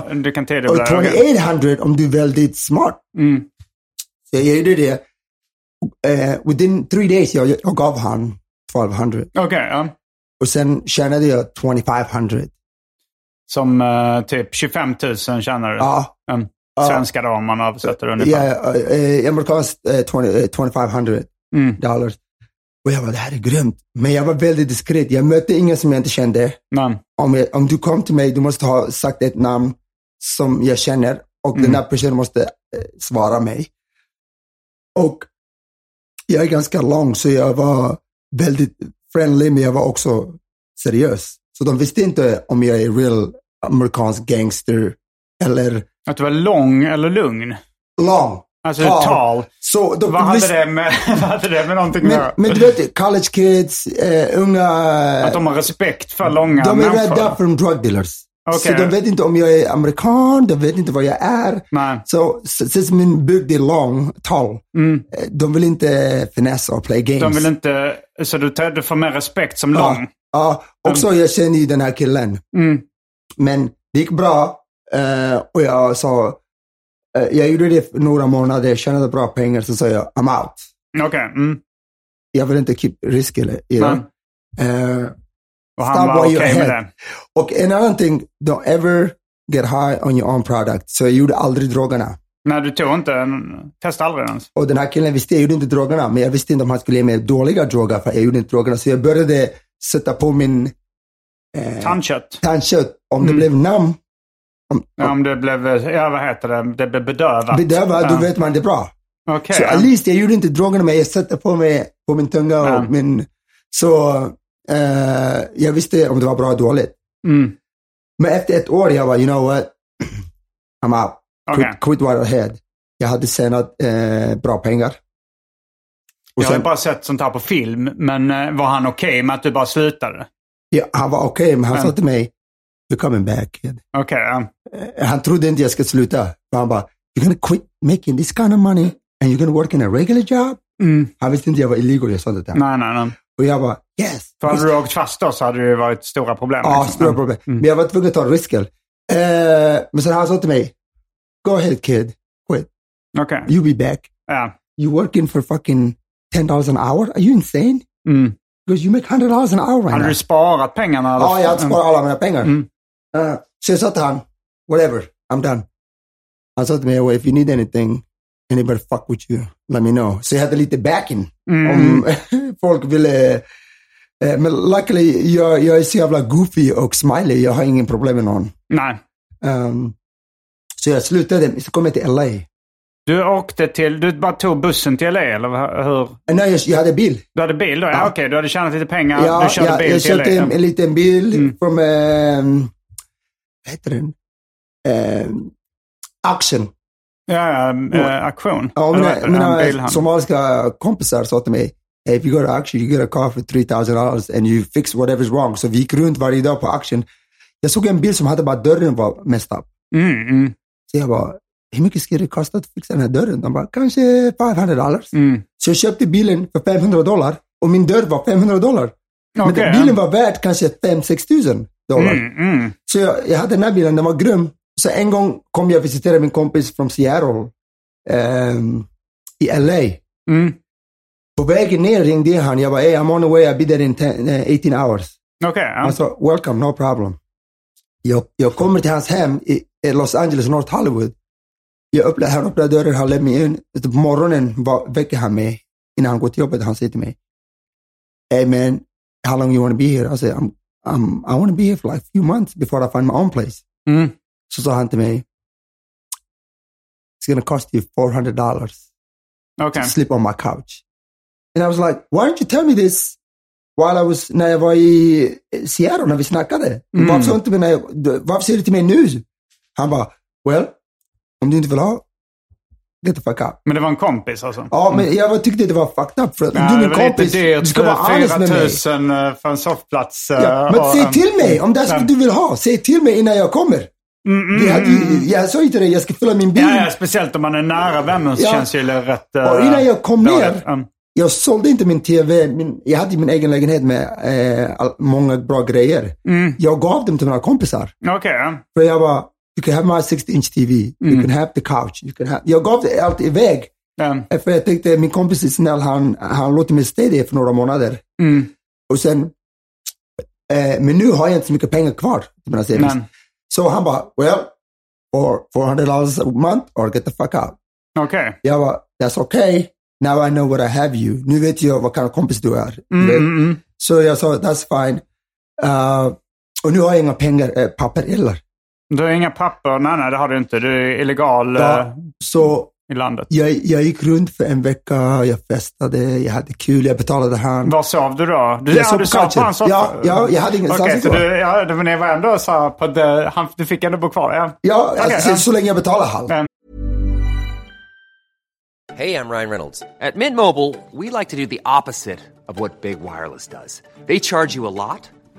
Ja. Du kan Och tiodubbla. 2800 om du är väldigt smart. Mm. Så jag gjorde det. Uh, within three days, jag, jag gav han 1200. Okej, ja. Och sen tjänade jag 2500. Som eh, typ 25 000 tjänar du. Ja. Mm. Svenska då om man översätter ungefär. Ja, uh, amerikanskt uh, 20, eh, 2500 Mm. Och jag bara, det här är grymt. Men jag var väldigt diskret. Jag mötte ingen som jag inte kände. Men, Om, jag, om du kom till mig, du måste ha sagt ett namn som jag känner och den här personen måste eh, svara mig. Och jag är ganska lång så jag var väldigt friendly men jag var också seriös. Så de visste inte om jag är real amerikansk gangster eller att du var lång eller lugn? lång. Alltså Tal. tal. Så de, Vad hade, det med, vad hade det med någonting att men, göra? men du vet, college kids, eh, unga, Att de har respekt för långa de är människor? rädda för drug dealers. Okej. Så de vet inte om jag är amerikan, de vet inte vad jag är. Nej. Så since min bygd är lång, tall, Mm. eh, de vill inte finessa och play games. De vill inte... Så du, du får mer respekt som ja, lång? ja, också jag känner ju den här killen. Mm. Men det gick bra eh, och jag sa, jag gjorde det för några månader, jag tjänade bra pengar, så sa jag I'm out. Okej. Mm. Jag vill inte keep risk i det. det. Eh, Och han var okej you're med det? och en annan ting, don't ever get high on your own product. Så jag gjorde aldrig drogerna. Nej, du tog inte... en- Testa aldrig ens? Och den här killen visste, jag gjorde inte drogerna, men jag visste inte om han skulle ge mig dåliga droger, för jag gjorde inte drogerna. Så jag började sätta på min eh, Tandkött? tandkött. Om det Mm. blev namn, Ja, om det blev... Ja, vad heter det? Det blev bedövat? bedövad, ja. då vet man det är bra. Okej. Så at least jag gjorde inte drogerna, men jag satte på mig på min tunga och Ja. min... Så eh, jag visste om det var bra eller dåligt. Mm. Men efter ett år, jag var, you know what? I'm out. Quit, Okej. quit what I had. Jag hade tjänat eh, bra pengar. Och Jag har sen, bara sett sånt här på film, men eh, var han okej med att du bara slutade? ja, han var okej, men han Ja. sa till mig, you're coming back ja. Eh, Han trodde inte jag skulle sluta. Han bara, you're gonna quit making this kind of money and you're gonna work in a regular job? Mm. Han visste inte jag var illegal, det till honom. Nej, nej, nej. Och jag bara, yes. För hade du åkt fast då så hade det varit stora problem. Ja, liksom. stora problem. Mm. Men jag var tvungen att ta risken. Eh, men sen han sa till mig, go ahead kid, quit. Okej. You be back. Ja. You working for fucking $10 an hour? Are you insane? Mm. Because you make $100 an hour right Hade now. du sparat pengarna? Ja, jag hade sparat alla mina pengar. Mm. Eh, så jag sa till han, whatever, I'm done. Han sa till mig, well, if you need anything, anybody fuck with you, let me know. Så jag hade lite backing Mm. om folk ville. eh, men luckily, jag, jag är så jävla goofy och smiley. Jag har ingen problem med någon. Nej. Um, så jag slutade, så kom jag till LA. Du åkte till... Du bara tog bussen till LA, eller hur? Eh, Nej, jag, jag hade bil. Du hade bil då? Ja, Ja. okej. Du hade tjänat lite pengar. Ja, du körde jag, bil jag till köpte LA. en, en liten bil Mm. från, um, heter den? Um, Action. Ja, ja. Äh, auktion. Ja, mina, mina somaliska kompisar sa till mig, hey, if you go to Action, you get a car for 3000 dollars and you fix whatever's wrong. Så vi gick runt varje dag på Action. Jag såg en bil som hade bara dörren var messed up. Mm, mm, Så jag bara, hur mycket skulle det kosta att fixa den här dörren? De bara, kanske 500 dollars. mm. Så jag köpte bilen för 500 dollar och min dörr var 500 dollar. Men Okej, den, bilen var värd kanske 5-6 tusen dollar. Mm, mm. Så jag, jag hade den här bilen, den var grym. Så en gång kom jag visitera min kompis från Seattle ehm, i LA. Mm. På vägen ner ringde han. Jag bara, hey, I'm on the way, I'll be there in 10, eh, 18 hours. Okej, ja. Han sa, welcome, no problem. Jag, jag kommer till hans hem i, i Los Angeles, North Hollywood. Jag öppnar, han öppnar dörren, han lämnar mig in. På morgonen var, väcker han mig innan han går till jobbet. Han säger till mig, Hey man, how long you want to be here? I said, I'm, I'm, I want to be here for like a few months before I find my own place. Mm. Så sa han till mig, It's gonna cost you $400 Okej. to sleep on my couch. And I was like, why didn't you tell me this while I was, när jag var i Seattle när vi snackade? Mm. Varför, inte mig när jag, varför säger du till mig nu? Han bara, well, om du inte vill ha, get the fuck out. Men det var en kompis alltså? Ja, men jag tyckte det var fucked up för att Ja, du är det min kompis, dyrt. du ska vara honest med mig. 4 000 eh, för en soffplats. eh, Ja, men och säg till mig om det är så du vill ha. Säg till mig innan jag kommer. Mm, Vi hade, ju- jag sa till dig, jag ska fylla min bil. Ja, ja, speciellt om man är nära vännen så Ja. känns det ju rätt... eh, Och innan jag kom ner, Mm. jag sålde inte min tv. Min, jag hade min egen lägenhet med eh, all, många bra grejer. Mm. Jag gav dem till mina kompisar. Okej, ja. För jag var, you can have my 60 inch TV. You Mm. can have the couch. You can have, jag gav det allt iväg. Ja. För jag tänkte, min kompis är snäll, han, han låter mig stay där för några månader. Mm. Och sen, eh, men nu har jag inte så mycket pengar kvar till mina savings. Men, Så han bara, well, for $400 a month or get the fuck out. okej. Jag bara, that's okay. Now I know what I have you. Nu vet jag vad kind of kompis du är. Mm, mm, mm. Så jag sa, that's fine. Uh, och nu har jag inga pengar, eh, papper heller. Du har inga papper? Nej, nej, det har du inte. Du är illegal eh, Ja, så i landet. jag, jag gick runt för en vecka, jag festade, jag hade kul, jag betalade han. Var sov du då? Du, Jag ja, sov du på sov på hans soffa? Ja, ja, jag hade ingenstans Okej, att så du, ja, det- men det var ändå så här på det, han, du fick ändå bo kvar? Ja. Ja, alltså, ja. så länge jag betalar halv. Ja. Hey, I'm Ryan Reynolds. At Mint Mobile, we like to do the opposite of what Big Wireless does. They charge you a lot,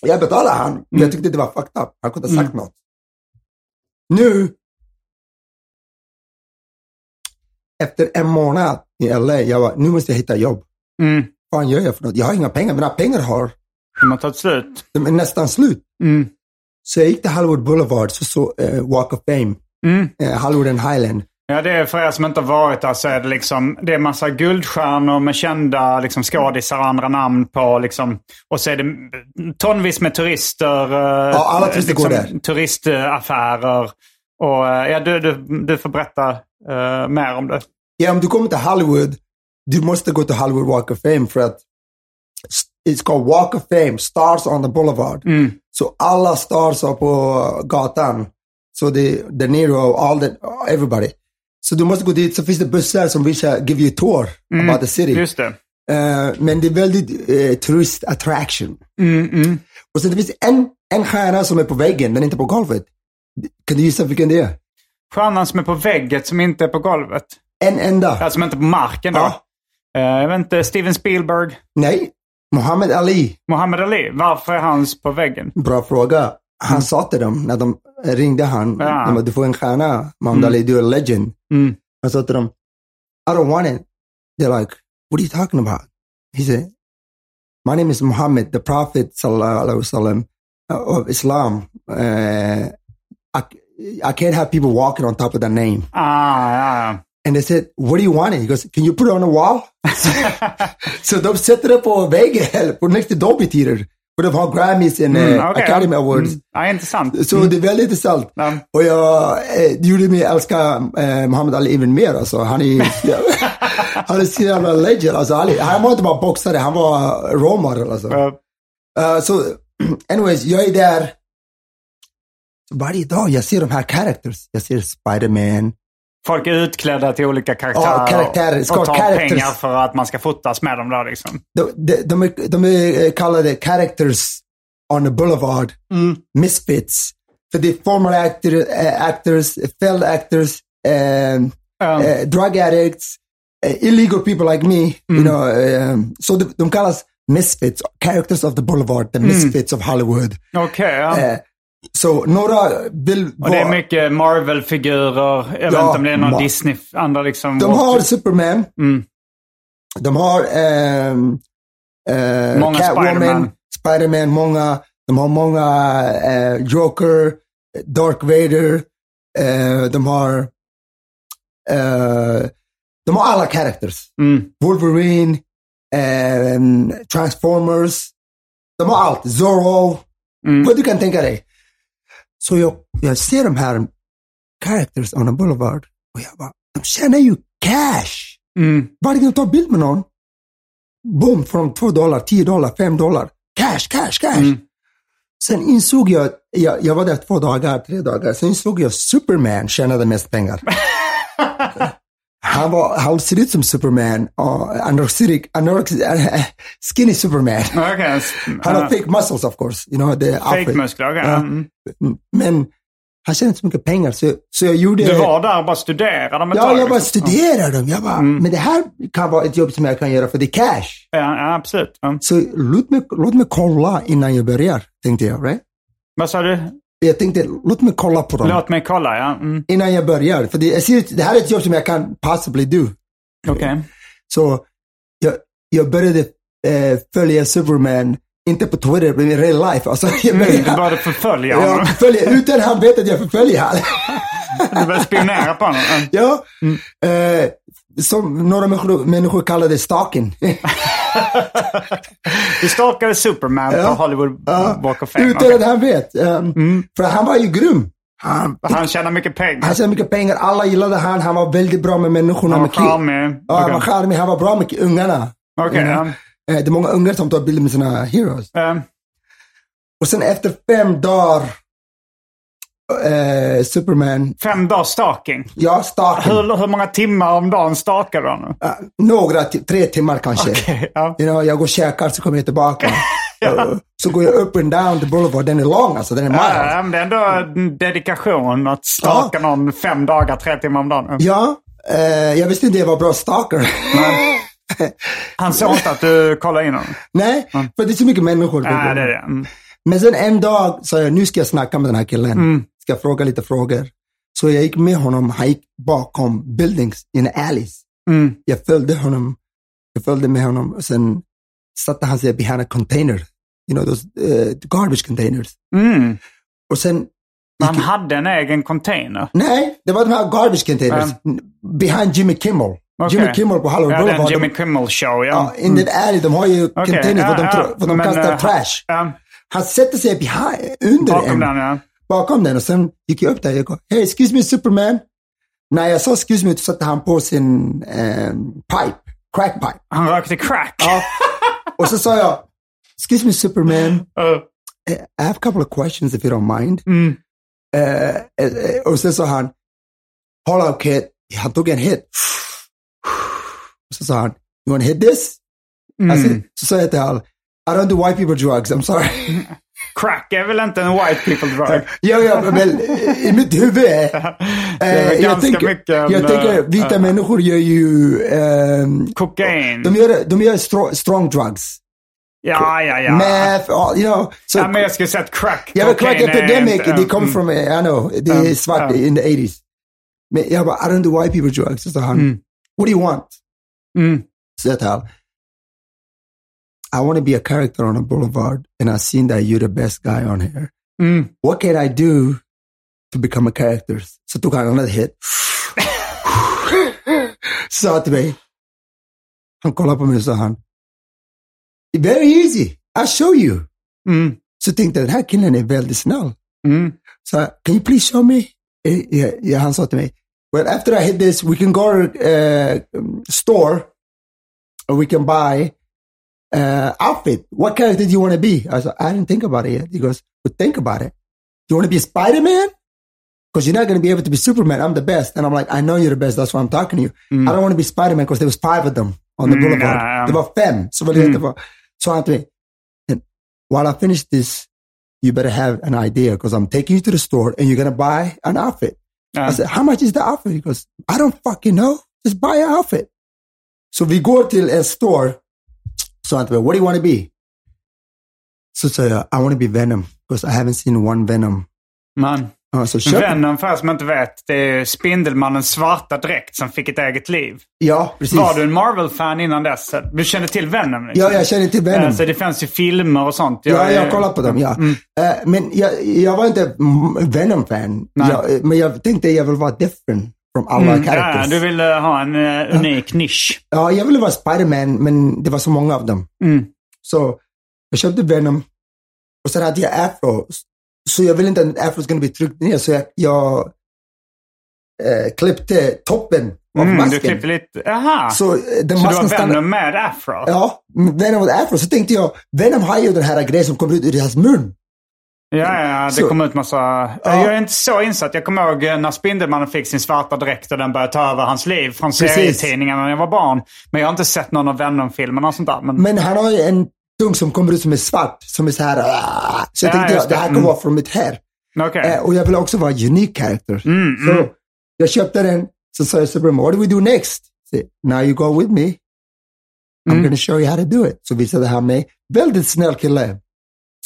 Jag betalade han. Jag tyckte det var fucked up. Han kunde ha sagt något. Nu, efter en månad i LA, jag var, nu måste jag hitta jobb. Mm. Vad fan gör jag för något? Jag har inga pengar. Mina pengar har, De har tagit slut. de är nästan slut. Mm. Så jag gick till Hollywood Boulevard, så så eh, Walk of Fame. Mm. Eh, Hollywood and Highland. Ja, det är för er som inte har varit där så är det liksom, det är massa guldstjärnor med kända liksom, skådisar och andra namn på liksom, och så är det tonvis med turister. eh, Ja, alla turister går där. Turistaffärer. Och eh, ja, du, du, du får berätta eh, mer om det. Ja, om du kommer till Hollywood, du måste gå till Hollywood Walk of Fame för att it's called Walk of Fame, Stars on the Boulevard. Så alla stars är på gatan. Så det De Niro, all the, everybody. Så du måste gå dit, så finns det bussar som visar, give you a tour about the city. Just det. Eh, men det är väldigt uh, turist attraction. Mm, Och sen det finns en, en stjärna som är på väggen, är inte på golvet. Kan du gissa vilken det är? Stjärnan som är på väggen som inte är på golvet. En enda. Alltså som inte är på marken då. Ja. Eh, jag vet inte, Steven Spielberg, Nej, Muhammad Ali. Muhammad Ali. Varför är hans på väggen? Bra fråga. Han sa till dem när de ringde han, Ja. de bara, du får en stjärna, Muhammad Ali, du är en legend. Mm. Han sa till dem, I don't want it. They're like, what are you talking about? He said, my name is Muhammad, the prophet sallallahu alaihi wasallam uh, of Islam. Uh, I, I can't have people walking on top of that name. Ah, ja. And they said, what do you want it? He goes, can you put it on the wall? så de sätter det på väggen, på next to Dolby Theater. Och de har Grammys and Mm, eh, okej, Academy. Awards. Mm. Ja, intressant. Så det är väldigt intressant. Ja. Och jag, eh, det gjorde mig älska eh, Muhammad Ali även mer. Alltså. Han är han är så jävla legend. Alltså, Ali, han var inte bara boxare, han var model. Alltså. Ja. Uh, så anyways, jag är där. Varje dag jag ser de här characters. Jag ser Spider-Man. Folk är utklädda till olika karaktärer, Ja, karaktärer. Ska och tar characters. pengar för att man ska fotas med dem. Där, liksom. De, de, de, är, de är eh, kallade characters on the boulevard. Misfits. För det är former actor, eh, actors, failed actors, um, eh, drug addicts, illegal people like me. You know, um, så de, de kallas misfits, characters of the boulevard, the misfits of Hollywood. Okej, ja. Eh, så några vill Och det är vara- mycket Marvel-figurer. Jag vet inte om det är någon ma- Disney, andra liksom. De har Superman. Mm. De har ehm, eh, Många Catwoman, Spider-Man. Spider-Man, många. De har många eh, Joker, Dark Vader. Eh, de har eh, de har alla characters. Mm. Wolverine, ehm, Transformers. De har allt. Zorro. Mm. Vad du kan tänka dig. Så jag, jag ser de här characters on the boulevard och jag bara, de tjänar ju cash. Mm. Varje gång de tar bild med någon, boom, från 2 dollar, 10 dollar, 5 dollar. Cash, cash, cash. Mm. Sen insåg jag, jag, jag var där två dagar, tre dagar, sen insåg jag Superman tjänade mest pengar. Han, var, han ser ut som Superman, uh, anorexic, anorexic, skinny Superman. Okej. Han har fake muscles of course, you know, the outfit. Fake-muskler, okej. Ja. Mm. Men han tjänar inte så mycket pengar, så, så jag gjorde... Du var där och bara studerade dem ett Ja, tag, jag bara liksom. studerar dem. Jag bara, men det här kan vara ett jobb som jag kan göra för det är cash. Ja, ja absolut. Ja. Så låt mig, låt mig kolla innan jag börjar, tänkte jag. Right? Vad sa du? Jag tänkte, låt mig kolla på dem Låt mig kolla, ja. Mm. innan jag börjar. För det, jag ser, det här är ett jobb som jag kan possibly do. Okej. Så jag, jag började eh, följa Superman, inte på Twitter, men i real life. Alltså, jag Mm, började, du började förfölja honom. jag förföljer, utan han vet att jag förföljer honom. Du började spionera på honom. Mm. ja. Eh, som några människor, människor kallar det stalking. Du stalkade Superman Ja. på Hollywood Ja, Walk of Fame. Utan Okej. att han vet. Um, För han var ju grym. Han, Han tjänar mycket pengar. han tjänade mycket pengar, alla gillade han, han var väldigt bra med människorna. Han var charmig. Ja, han Okej. var charmig, han var bra med ungarna. Okej, You ja. Eh, Det är många ungar som tar bilder med sina heroes. Eh, Och sen efter fem dagar, eh, Superman, Fem dagars stalking. ja, stalking. Hur, hur många timmar om dagen stalkar du honom? Eh, några, tre timmar kanske. Okej, ja. You know, jag går och käkar så kommer jag tillbaka. Eh, Så går jag up and down the boulevard, den är lång alltså, den är mild. Ja, ja, men det är ändå dedikation att stalka någon fem dagar, tre timmar om dagen. Ja, eh, jag visste inte jag var bra stalker. Han såg inte att du kollade in honom. Nej, för det är så mycket människor. Ja, det är det. Mm. Men sen en dag sa jag, nu ska jag snacka med den här killen. Mm. Ska jag fråga lite frågor. Så jag gick med honom, han gick bakom buildings in alleys. Mm. Jag följde honom, jag följde med honom och sen satte han sig behind a container. You know, those uh, garbage containers. Mm. Och sen, Han hade en egen container. nej, det var de här garbage containers. Behind Jimmy Kimmel. Okej. Jimmy Kimmel på Hollywood Ja, Boulevard. Jimmy de, Kimmel show, ja, ja. in the alley, de har ju Okej, containers ja, för de, ja, tro- för de men, kastar eh, trash. Ja, Han sätter sig behind, under bakom en. den, ja. bakom den och sen gick jag upp där. Jag går, hey, excuse me Superman. När jag sa excuse me så satte han på sin eh, pipe, crack pipe. Han rökte crack. Ja. och så sa jag, excuse me Superman, Uh, I have a couple of questions if you don't mind. mm. Eh, och sen sa han, hold on kid. Han tog en hit. Så sa han, you want to hit this? Mm. Alltså, så sa jag till honom, I don't do white people drugs, I'm sorry. Crack är väl inte en white people drug? ja, ja, men eh, i mitt huvud. Det är väl Eh, jag ganska tänker, mycket jag tänker eh, vita eh, människor gör ju, Kokain. de gör, de gör stro, strong drugs. Ja, ja, ja. Meth, all, you know. So, ja, men jag skulle säga att crack ja, men crack epidemic, they come mm. from, eh, I know, det är Mm, svart ja. in the 80s. Men jag bara, I don't do white people drugs. Så sa han, Mm. what do you want? Mm. I want to be a character on a boulevard and I've seen that you're the best guy on here. Mm. What can I do to become a character. Han en annan hit. sa till mig, han kollade på mig och sa han, very easy, I'll show you. Mm. Så tänkte jag, den här killen är väldigt snäll. Mm. Så can you please show me? Ja, han sa till mig, well after I hit this we can go to uh, store or we can buy uh, outfit. What character do you want to be? I said, I didn't think about it yet. He goes, but think about it. Do You want to be Spider-Man? Because you're not going to be able to be Superman. I'm the best. And I'm like, I know you're the best. That's why I'm talking to you. I don't want to be Spider-Man because there was five of them on the Mm, boulevard. ja, ja. Det var fem. Så var det, det var, så han till mig, "And while I finish this, you better have an idea because I'm taking you to the store and you're going to buy an outfit. Ja. I uh-huh. said, how much is the outfit? He goes, I don't fucking know. Just buy an outfit. So we go till en store. So till what do you want to be? Så sa jag, I want to be Venom because I haven't seen one Venom. Man. Ja, så köp. Venom, för som inte vet, det är Spindelmannens svarta dräkt som fick ett eget liv. Ja, precis. Var du en Marvel-fan innan dess? Du kände till Venom? Liksom? Ja, jag känner till Venom. Eh, Så det fanns ju filmer och sånt. Ja, är- jag har kollat på dem, ja. Eh, men jag, jag var inte mm, Venom-fan. Jag, eh, Men jag tänkte jag vill vara different from alla Mm, ja, characters. du ville ha en eh, unik nisch. Ja, jag ville vara Spider-Man, men det var så många av dem. Mm. Så jag köpte Venom och sen hade jag afro. Så jag ville inte att afro skulle bli tryckt ner, så jag, jag eh, klippte toppen av Mm, masken. du klippte lite... Jaha! Så, Så eh, den du masken var stannade... Venom med afro? Ja, Venom med afro. Så tänkte jag, Venom har ju den här grejen som kommer ut ur hans mun. Ja, ja, det Så- kom ut massa... Ja. Jag är inte så insatt. Jag kommer ihåg eh, när Spindelmannen fick sin svarta dräkt och den började ta över hans liv från Precis. serietidningarna när jag var barn. Men jag har inte sett någon av Venom-filmerna och sånt där. Men, Men han har ju en tung som kommer ut som är svart, som är så här. ah. Så jag Ja, tänkte, jag, det här kommer Mm. vara från mitt här. okej. Eh, och jag vill också vara unique character. Mm, så mm. jag köpte den, så sa jag till Superman, what do we do next? Så, Now you go with me. I'm Mm. gonna show you how to do it. Så visade han mig. Väldigt snäll kille.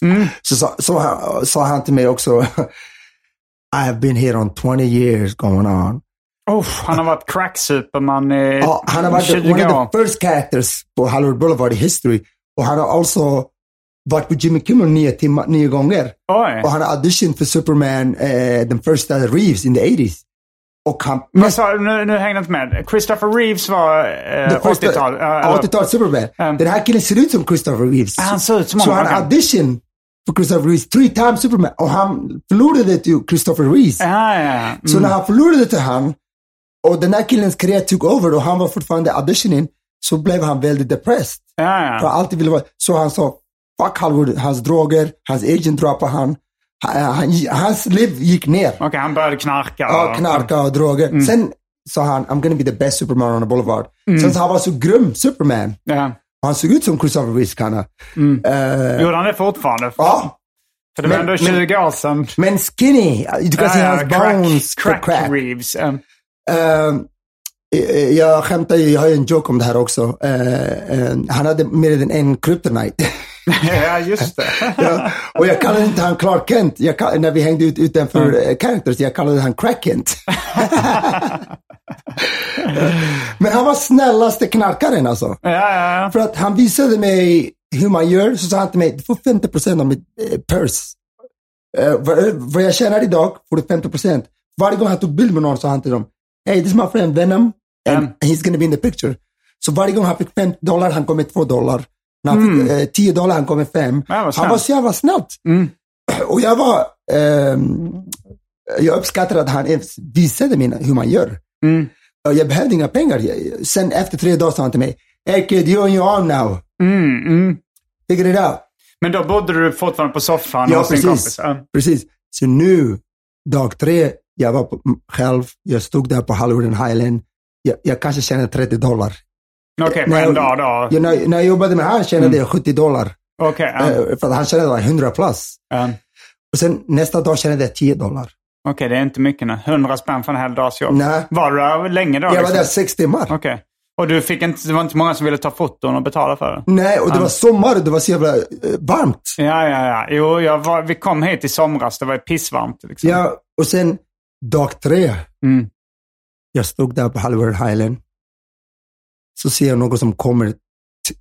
Mm. Så sa så, han- sa han till mig också, I have been here on 20 years going on. Oh, han har varit crack-superman i Ja, han har varit 20 one of the first characters på Hollywood Boulevard i history. Och han har också varit på Jimmy Kimmel nio, timmar, nio gånger. Oj. Och han har auditioned för Superman, eh, den första Reeves in the 80s. Och han... Men sa, nu, nu hängde jag inte med. Christopher Reeves var eh, den första- 80-tal. eh, ja, eller- 80-tal Superman. Um, den här killen ser ut som Christopher Reeves. Ah, han ser ut som Så han okej. auditioned för Christopher Reeves three times Superman. Och han förlorade till Christopher Reeves. Ja, ja, ja. Så Mm. när han förlorade till han och den här killens karriär tog över och han var fortfarande auditioning så blev han väldigt depressed. Ja, För ja. han alltid ville vara, så han sa, fuck Hollywood, hans droger, hans agent droppade han. han, han hans liv gick ner. Okej, han började knarka. Ja, knarka och droger. Sen sa han, I'm gonna be the best Superman on the boulevard. Sen så han var så grym Superman. Ja. Och han såg ut som Christopher Reeves kinda. Eh, Gjorde han det fortfarande? ja, För det var Men- ändå 20 år sedan. men skinny. Du kan se hans bones. crack, Crack. crack. Reeves. Um, eh, jag skämtar ju, jag har ju en joke om det här också. Eh, eh, han hade mer än en kryptonite. ja, just det. ja, och jag kallade inte han Clark Kent. Jag kall- när vi hängde ut utanför mm. characters, jag kallade han Crack Kent. Men han var snällaste knarkaren alltså. ja, ja, ja. För att han visade mig hur man gör, så sa han till mig, du får 50% av mitt eh, purse. Eh, vad, vad jag tjänar idag får du 50%. Varje gång han tog bild med någon sa han till dem, hey this is my friend Venom and Mm. he's gonna be in the picture. Så varje gång han fick 5 dollar, han kom med 2 dollar. När han fick eh, 10 dollar, han kom med 5. Mm. Ja, han var så jävla snällt. Mm. Och jag var, ehm, jag uppskattar att han visade mig hur man gör. Mm. Jag behövde inga pengar. Sen efter tre dagar sa han till mig, hey kid, you're on your own now. Mm, mm. Figure it out. Men då bodde du fortfarande på soffan Ja, hos din kompis? Ja. Precis. Så nu, dag tre, jag var på, själv, jag stod där på Hollywood and Highland. Jag, jag kanske tjänade 30 dollar. Okej, på När en jag- dag då? Jag, när, när jag jobbade med han tjänade jag 70 dollar. Okej, ja. Eh, för han tjänade like 100 plus. Ja. Och sen nästa dag tjänade jag 10 dollar. Okej, det är inte mycket nu. 100 spänn för en hel dags jobb. Nej. Var du där länge då? Jag var liksom? där sex timmar. Okej. Och du fick inte, det var inte många som ville ta foton och betala för det? Nej, och det var sommar och det var så jävla eh, varmt. Ja, ja, ja. Jo, jag var, vi kom hit i somras. Det var pissvarmt. Liksom. Ja, och sen dag tre, Mm. Jag stod där på Hollywood Highland. Så ser jag någon som kommer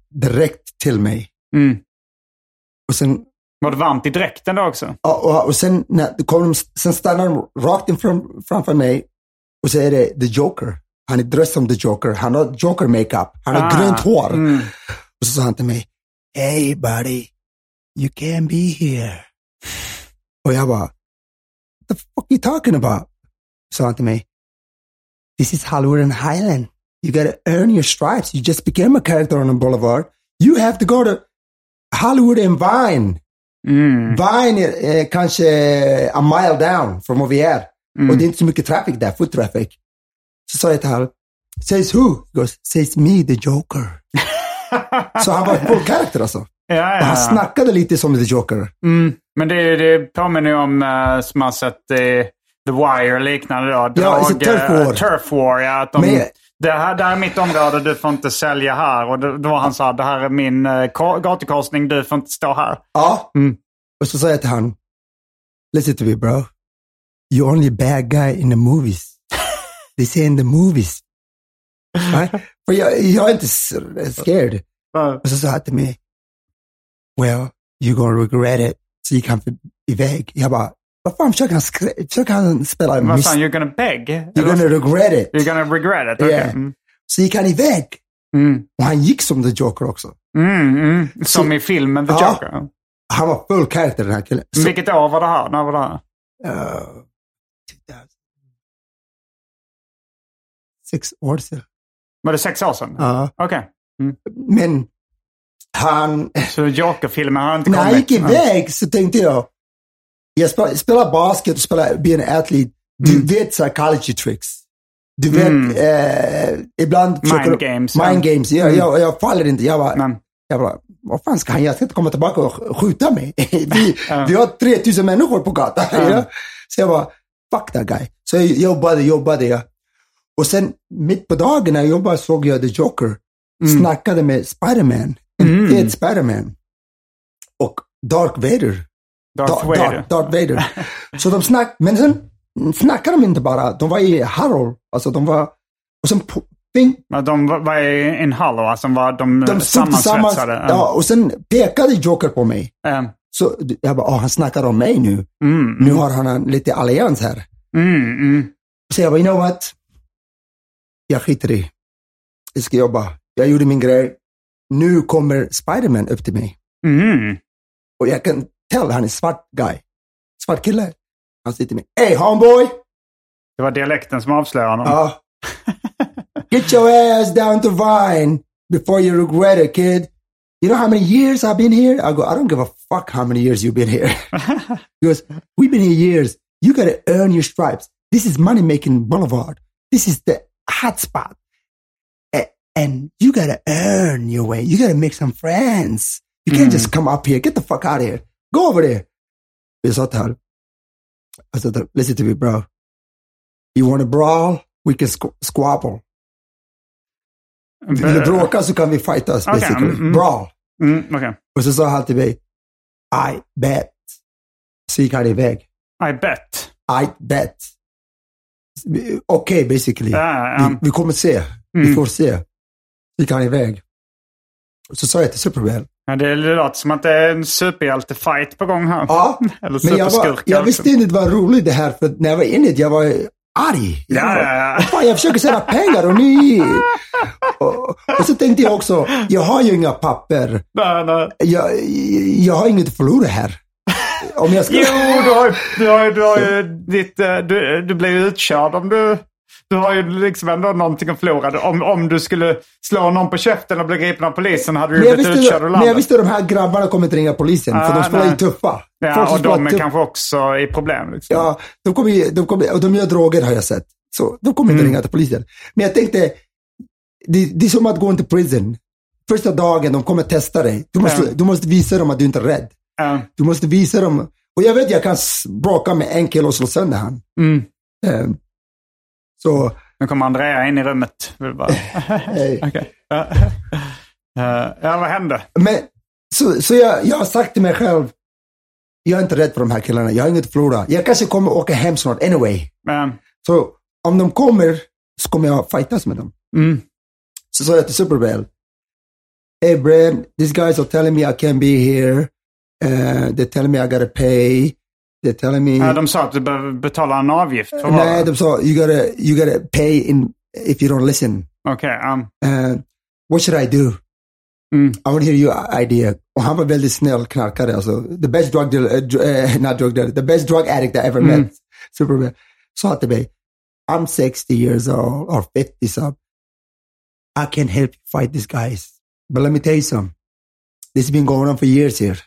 direkt till mig. Mm. Och sen Var det varmt i dräkten då också? Och, och, och sen, när, det kom, sen stannar de rakt in fram, framför mig och så är det The Joker. Han är dressed som The Joker. Han har Joker makeup. Han har Ah, grönt hår. mm. Och så sa han till mig, Hey buddy, you can be here. Och jag bara, What the fuck are you talking about? Sa han till mig, This is Hollywood and Highland. You gotta earn your stripes. You just became a character on a boulevard. You have to go to Hollywood and Vine. Mm. Vine är eh, kanske a mile down from where we are. Och det är inte så mycket traffic där, foot traffic. Så sa jag till honom, says who? He goes, says me, the Joker. så han var full character alltså. Ja, Och han ja. snackade lite som the Joker. Mm. Men det, det påminner ju om, uh, som man sett i The Wire liknande då. Ja, it's a turf eh, war. turf war, ja. Att de, Men- det, här, det här är mitt område, du får inte sälja här. Och då, då var han här, det här är min uh, gatukorsning, du får inte stå här. Ja. Mm. Och så sa jag till honom, listen to me bro. You're only a bad guy in the movies. They say in the movies. Right? För jag, jag är inte scared. Och så sa han till mig, well, you're gonna regret it. Så gick han iväg. Jag bara, vad fan försöker han, försöker han spela Vad sa han, you're gonna beg? You're gonna regret it. You're gonna regret it? Okej. Yeah. Mm. Så gick han iväg. Mm. Och han gick som the Joker också. Mm, mm. Som Så- i filmen The Ja. Joker. Han var full character den här killen. Så, Vilket år var det här? När var det här? uh, 2000. Sex år sedan. Var det sex år sedan? Ja. Okej. Men han, Så Joker-filmen har inte när han kommit? gick iväg så tänkte jag, jag spelar, spelar basket och spelar, blir en atlet. Du Mm. vet psychology tricks. Du vet, Mm. eh, ibland Mind games, Mind ja. games. Jag, Mm. jag, jag faller inte. Jag bara, Men, jag bara, vad fan ska han göra? Jag ska inte komma tillbaka och sk- skjuta mig. vi, Ja. vi har 3000 människor på gatan. Ja. Ja. Så jag bara, fuck that guy. Så jag jobbade, jobbade. Jag. Och sen mitt på dagen när jag jobbade såg jag The Joker. Snackade med Spiderman. Mm. fet Spiderman. Och Dark Vader. Darth Da- Vader. Darth, Darth Vader. Så de snack, men sen snackade de inte bara. De var i Harold. Alltså de var, och sen på, ping, Men de var- i en hallå, alltså de, var, de, de sammansvetsade. Ja, och sen pekade Joker på mig. Eh, Så jag bara, han snackar om mig nu. mm, Nu har han lite allians här. mm, mm. Så jag bara, you know what? Jag skiter i. Jag ska jobba. Jag gjorde min grej. Nu kommer Spiderman upp till mig. Mm. Och jag kan tell han är svart guy. Svart kille. Han sitter med, hey homeboy! Det var dialekten som avslöjade honom. Ja. Get your ass down to Vine before you regret it, kid. You know how many years I've been here? I go, I don't give a fuck how many years you've been here. he goes, we've been here years. You got to earn your stripes. This is money making boulevard. This is the hot spot. And you got to earn your way. You got to make some friends. You can't mm. just come up here. Get the fuck out of here. Go over there. Jag sa till honom, I said, listen to me bro. You want to brawl? We can squ- squabble. Vill du bråka så kan vi fightas basically. mm, mm. Brawl. Mm, okej. Och så sa han till mig, I bet. Så gick han iväg. I bet. I bet. Okej, basically. Ja, ja. Vi, vi kommer se. Vi Mm. får se. Så gick han iväg. Så sa jag till Superman. Ja, det låter som att det är en superhjälte-fight på gång här. Ja, Eller men jag, var, jag visste inte var roligt det här. För när jag var inne jag var arg. Jag, Ja, ja, ja. "Vad Fan, jag försöker tjäna pengar och ni... Och, och så tänkte jag också, jag har ju inga papper. Nej, nej. Jag, jag har inget att förlora här. Om jag ska... Jo, du har ju, du har du har ju ditt, eh, du, du blir utkörd om du... Du har ju liksom ändå någonting att förlora. Om, om du skulle slå någon på käften och bli gripen av polisen hade du jag, blivit utkörd ur men jag landet. visste att de här grabbarna kommer inte ringa polisen, för Ah, de spelar ju nej. tuffa. Ja, Folk och spelar de är tuff- kanske också i problem. Liksom. Ja, de kommer, ju- de kommer, och de gör droger har jag sett. Så de kommer inte Mm. ringa till polisen. Men jag tänkte, det, det är som att gå into prison. Första dagen, de kommer testa dig. Du måste, Ja. du måste visa dem att du inte är rädd. Ja. Du måste visa dem. Och jag vet jag kan bråka med en kille och slå sönder han. Mm. Eh, så, Nu kommer Andrea in i rummet. Hej. Ja. Eh, ja, vad hände? Men, så, så jag, jag har sagt till mig själv, jag är inte rädd för de här killarna. Jag har inget att förlora. Jag kanske kommer åka hem snart anyway. Men, Så om de kommer så kommer jag fightas med dem. mm. Så sa jag till Superbell, Hey Brad, these guys are telling me I can't be here. Uh, they're telling me I gotta pay. They're telling me... Ja, de sa att du behöver betala en avgift för Nej, de sa you gotta, you gotta pay in if you don't listen. Okej, um, Uh, what should I do? Mm. I want to hear your idea. Och han var väldigt snäll knarkare. Alltså, the best drug dealer, uh, dr- uh, not drug dealer, the best drug addict I ever met. Superman. Sa till mig, I'm 60 years old or 50 some. I can help you fight these guys. But let me tell you something. This has been going on for years here.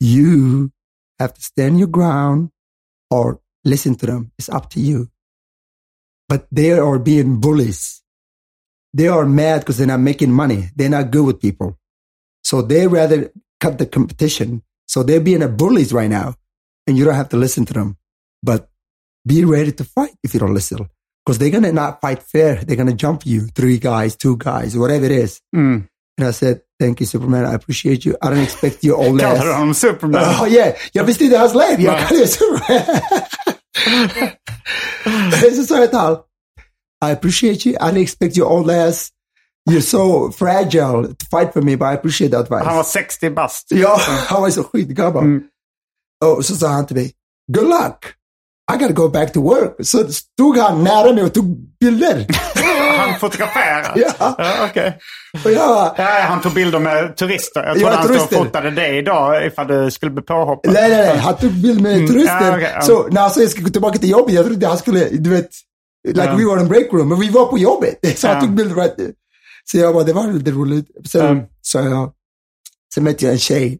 You have to stand your ground or listen to them. It's up to you. But they are being bullies. They are mad because they're not making money. They're not good with people. So they rather cut the competition. So they're being a bullies right now. And you don't have to listen to them. But be ready to fight if you don't listen. Because they're to not fight fair. They're to jump you. Three guys, two guys, whatever it is. mm. And I said, thank you Superman. I appreciate you. I don't expect you Kallar du ass. honom Superman? Oh yeah, jag bestrider hans liv. Jag kallar det Superman. Så sa jag till honom, I appreciate you. I didn't expect you all ass. You're so fragile to fight for me, but I appreciate the advice. Han var 60 bast. Ja, han var så skitgammal. Mm. Och så sa han till mig, good luck. I gotta go back to work. So, Så stod han nära mig och tog bilder. Han fotograferar? Ja. ja jag bara, Ja, han tog bilder med turister. Jag Ja, trodde han stod och turister. fotade dig idag ifall du skulle bli påhoppad. Nej, nej, nej. Han tog bild med turister. Mm. Ja, okej, ja. Så när han sa jag ska gå tillbaka till jobbet, jag trodde han skulle, du vet, like Ja. we were in break room, men vi var på jobbet. Så han Ja. tog bild right. Så jag bara, det var lite roligt. Sen Ja. sa jag, sen mötte jag en tjej.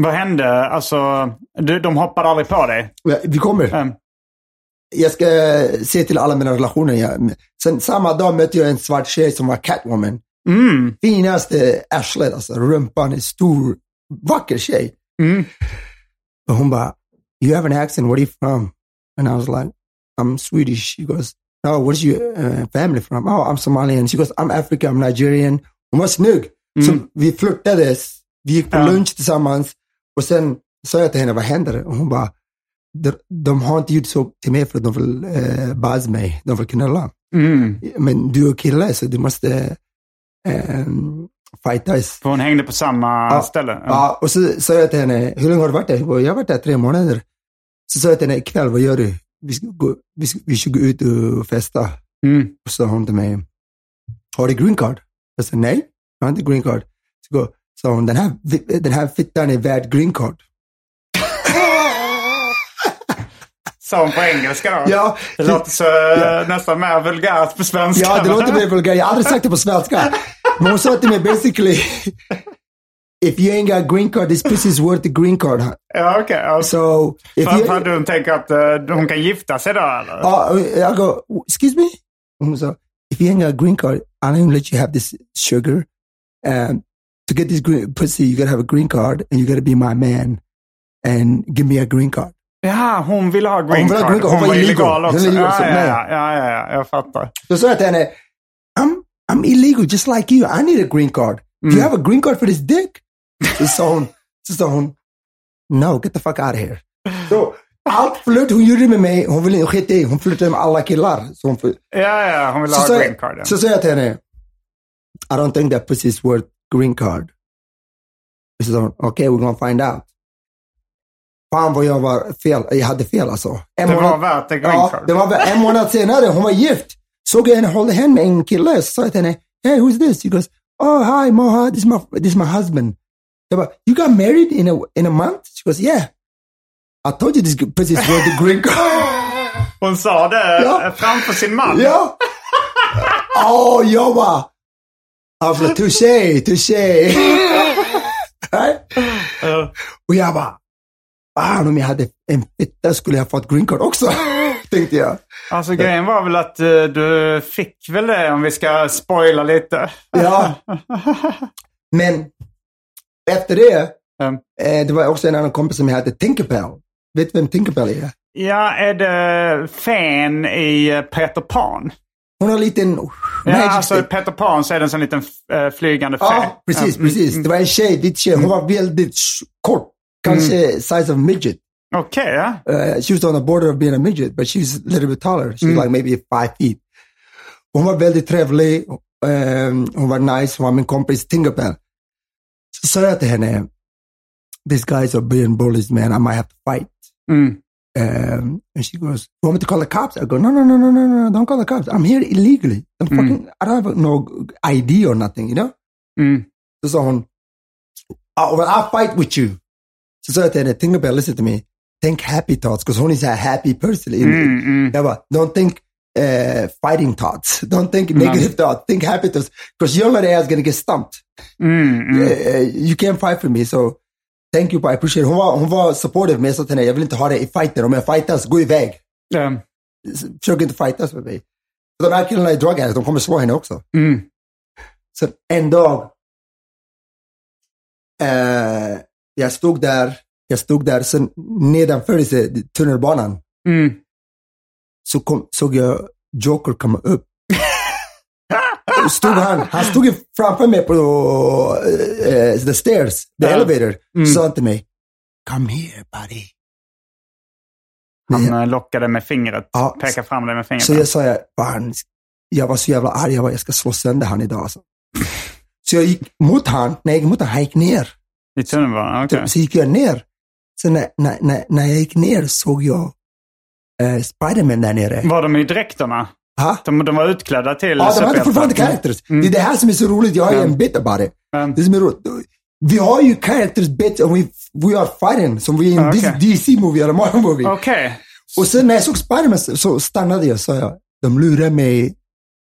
Vad hände? Alltså, du, de hoppade aldrig på dig? Vi kommer. Mm. Jag ska se till alla mina relationer. Jag, sen samma dag mötte jag en svart tjej som var Catwoman. Mm. Finaste arslet, alltså rumpan är stor, vacker tjej. Mm. Och hon bara, you have an accent, where are you from? And I was like, I'm Swedish. She goes, no, where's your uh, family from? Oh, I'm Somalian. She goes, I'm African, I'm Nigerian. Hon var snygg. Så vi flörtades. Vi gick på Ja. lunch tillsammans. Och sen sa jag till henne, vad händer? Och hon bara, de, de har inte gjort så till mig för att de vill uh, buzz mig. De vill knulla. Mm. Men du är kille så du måste um, fightas. För hon hängde på samma Ja. ställe? Ja, och så sa jag till henne, hur länge har du varit där? Jag har varit där tre månader. Så sa jag till henne, ikväll, vad gör du? Vi ska gå, vi ska, vi ska gå ut och festa. Mm. Och så sa hon till mig, har du green card? Jag sa, nej, jag har inte green card. Så sa hon, den här, den här fittan är värd green card. Hon på engelska då? Ja, Det låter så Ja. nästan mer vulgärt på svenska. Ja, det låter mer vulgärt. Jag har aldrig sagt det på svenska. Men hon sa till mig basically, if you ain't got green card, this pussy's worth a green card. Ja, okej. Ja. So, if För, att du tänker att eh, hon kan gifta sig då eller? Ja, och jag går, excuse me? Hon sa, if you ain't got a green card, I don't even let you have this sugar. Um, to get this green pussy, you gotta have a green card and you gotta be my man and give me a green card. Ja, hon ville ha green Hon card. green. Hon Hon var illegal. också. Illegal, ja, ja, ja, ja, ja, ja, jag fattar. Så sa jag till henne, I'm, I'm illegal just like you. I need a green card. Do you have a green card for this dick? Så sa hon, så sa hon, no, get the fuck out of here. Så allt flört hon gjorde med mig, hon ville skita i. Hon flörtade med alla killar. Så hon, Ja, ja, hon ville ha green card. jag, så sa jag till henne, I don't think that pussy is worth green card. Så sa hon, okay, we're gonna find out. Fan vad jag var fel, jag hade fel alltså. En Det var månad- värt en green Ja, det var värt- en månad senare, hon var gift. Såg jag henne hålla hand med en kille, så sa jag till henne, hey who's this? She goes, oh hi Moha, this is my, this is my husband. Jag bara, you got married in a, in a month? She goes, yeah. I told you this pussy is worth the green card. Hon sa det Ja. framför sin man. ja. Åh, oh, jag bara, jag bara, touché, touché. Och jag bara, fan om jag hade en fitta skulle jag fått green card också. Tänkte jag. Alltså grejen var väl att eh, du fick väl det om vi ska spoila lite. Ja. Men efter det, Mm. eh, det var också en annan kompis som jag hade, Tinkerbell. Vet du vem Tinkerbell är? Ja, är det Fen i eh, Peter Pan? Hon har en liten Ja, alltså stick. Peter Pan så är det en sån liten äh, flygande fe. Ja, precis, Mm, precis. Det var en tjej, vit tjej. Hon var väldigt kort. Kanske size of midget. Okej, ja. Uh, she was on the border of being a midget, but she was a little bit taller. She was like maybe five feet. Hon var väldigt trevlig. Um, hon var nice. Hon var min kompis Tinkerbell. Så sa jag till henne, these guys are being bullies, man. I might have to fight. Mm. Um, and she goes, you want me to call the cops? I go, no, no, no, no, no, no, don't call the cops. I'm here illegally. I'm fucking, I don't have no ID or nothing, you know? Mm. Sa hon, oh, well, I'll fight with you. Så sa jag till henne, think about, listen to me, think happy thoughts, because hon is a happy person. Mm, mm. Jag bara, don't think uh, fighting thoughts. Don't think negative thoughts. Think happy thoughts. Because your little ass gonna get stumped. Mm, mm. Uh, you can't fight for me, so thank you, but I appreciate it. Hon var, hon var supportive, men jag sa till henne, jag vill inte ha det i fighten. Om jag fightas, gå iväg. Ja. Försök inte fightas med mig. De här killarna är drug addicts, de kommer slå henne också. Mm. Så en dag, eh, jag stod där, jag stod där, sen nedanför tunnelbanan, Mm. så kom, såg jag Joker komma upp. stod han, han stod framför mig på uh, the stairs, the Ja. elevator. Mm. Sa till mig, come here buddy. Han eh, lockade med fingret. Ja. Pekade fram det med fingret. Så jag sa, jag, fan, jag var så jävla arg, jag, bara, jag ska slå sönder han idag. Alltså. Så jag gick mot han, när jag gick mot han, han gick ner. I tunnelbanan? Okej. Så gick jag ner. Sen när, när, när, när jag gick ner såg jag eh, Spiderman där nere. Var de i dräkterna? Ha? De, de var utklädda till Ja, de hade fortfarande characters. Det är det här som är så roligt. Jag har ju Ja. en bit about it. Mm. Det som är roligt. Vi har ju characters bits och we, we are fighting som vi är i en Ah, Okej. DC-movie eller Marvel-movie. Okej. Och sen när jag såg Spiderman så- så stannade jag och sa jag, de lurar mig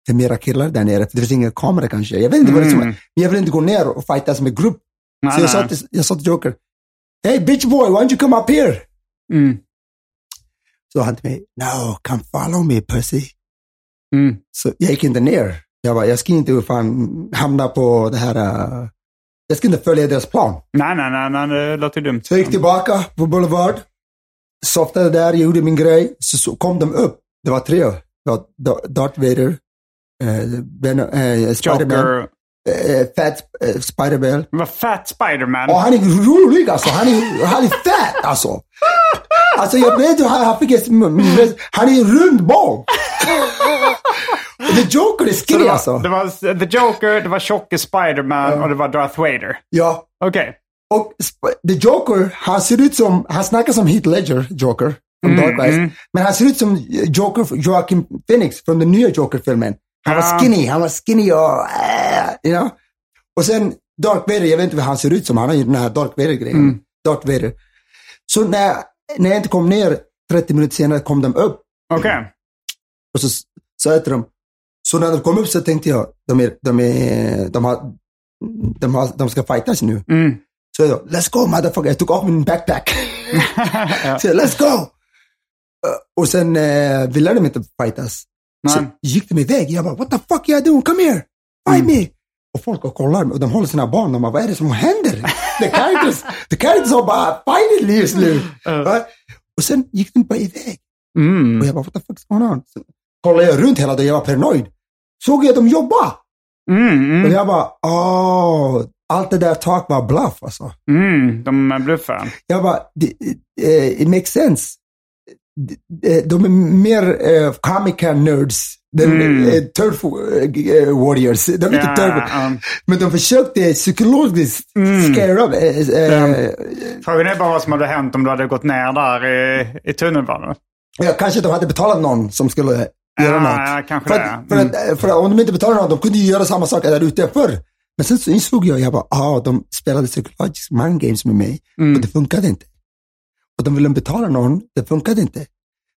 till mera killar där nere. För det finns ingen kamera kanske. Jag vet inte vad det är som Mm. Men jag vill inte gå ner och fightas med grupp. Nej, så jag sa, till, jag sa till Joker, Hey bitch boy, why don't you come up here? Mm. Så han till mig, No, come follow me pussy. Mm. Så jag gick inte ner. Jag bara, jag ska inte fan hamna på det här, uh, jag ska inte följa deras plan. Nej, nej, nej, nej, det låter dumt. Så jag gick tillbaka på Boulevard, softade där, gjorde min grej. Så, så kom de upp. Det var tre. Det var Da- Darth Vader, eh, ben, eh, Spiderman, Joker. Eh, Fat eh, Spiderman. Vad fat Spiderman. Och han är rolig alltså. Han är, han är fat alltså. Alltså jag vet inte, han, han fick ett, han är en rund boll. Och The Joker är skinny det, var, alltså. det var The Joker, det var tjocke Spiderman och det var Darth Vader. Ja. Okej. Och Sp- The Joker, han ser ut som, han snackar som Heath Ledger, Joker, från Mm, Dark Knight. Men han ser ut som Joker, Joaquin Phoenix från den nya Joker-filmen. Han var Ja. skinny, han var skinny och, äh, you know. Och sen Darth Vader, jag vet inte vad han ser ut som, han har ju den här Darth Vader-grejen. Mm. Darth Vader. Så när, när jag inte kom ner, 30 minuter senare kom de upp. Okej. Och så sa jag till dem, så när de kom upp så tänkte jag, de, är, de, är, de, har, de, har, de ska fightas nu. Mm. Så jag, let's go motherfucker. Jag tog av min backpack. så jag, let's go! Och sen uh, ville de inte fightas. Så Nej. gick de iväg. Jag bara, what the fuck are you doing? Come here! Fight me! Och folk och kollar och de håller sina barn. De bara, vad är det som händer? The characters, the characters har bara fighting just nu. Va? Och sen gick de bara iväg. Mm. Och jag bara, what the fuck is going on? Så kollade jag runt hela dagen, jag var paranoid. Såg jag att de jobbade. Mm, mm, Och jag bara, åh, allt det där tak var bluff alltså. mm. De bluffar. Jag bara, det, eh, it makes sense. De- De är mer uh, comic nerds than Mm. turf eh, warriors. De är inte Ja, turf, ja. men de försökte psykologiskt Mm. scare up. eh, eh, Frågan är bara vad som hade hänt om du hade gått ner där i, i tunnelbanan. Ja, kanske de hade betalat någon som skulle göra Ja, något. ja, för, att, för, att, för att om de inte betalade någon, de kunde ju göra samma sak där ute förr. Men sen så insåg jag, jag bara, ah, de spelade psychologisk mind games med mig Mm. och det funkade inte. Och de ville betala någon, det funkade inte.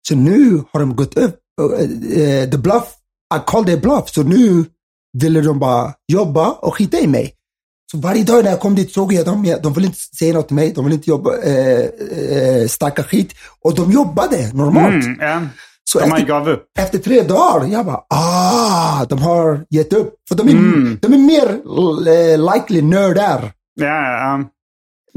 Så nu har de gått upp, uh, the bluff, I called it bluff, så nu ville de bara jobba och skita i mig. Så varje dag när jag kom dit såg jag dem, de ville inte säga något till mig, de ville inte jobba, eh, eh, snacka skit. Och de jobbade normalt. Mm, ja. Så De efter, gav upp. efter tre dagar, jag bara, ah, de har gett upp. För de är, Mm. de är mer eh, likely nördar. Ja, ja.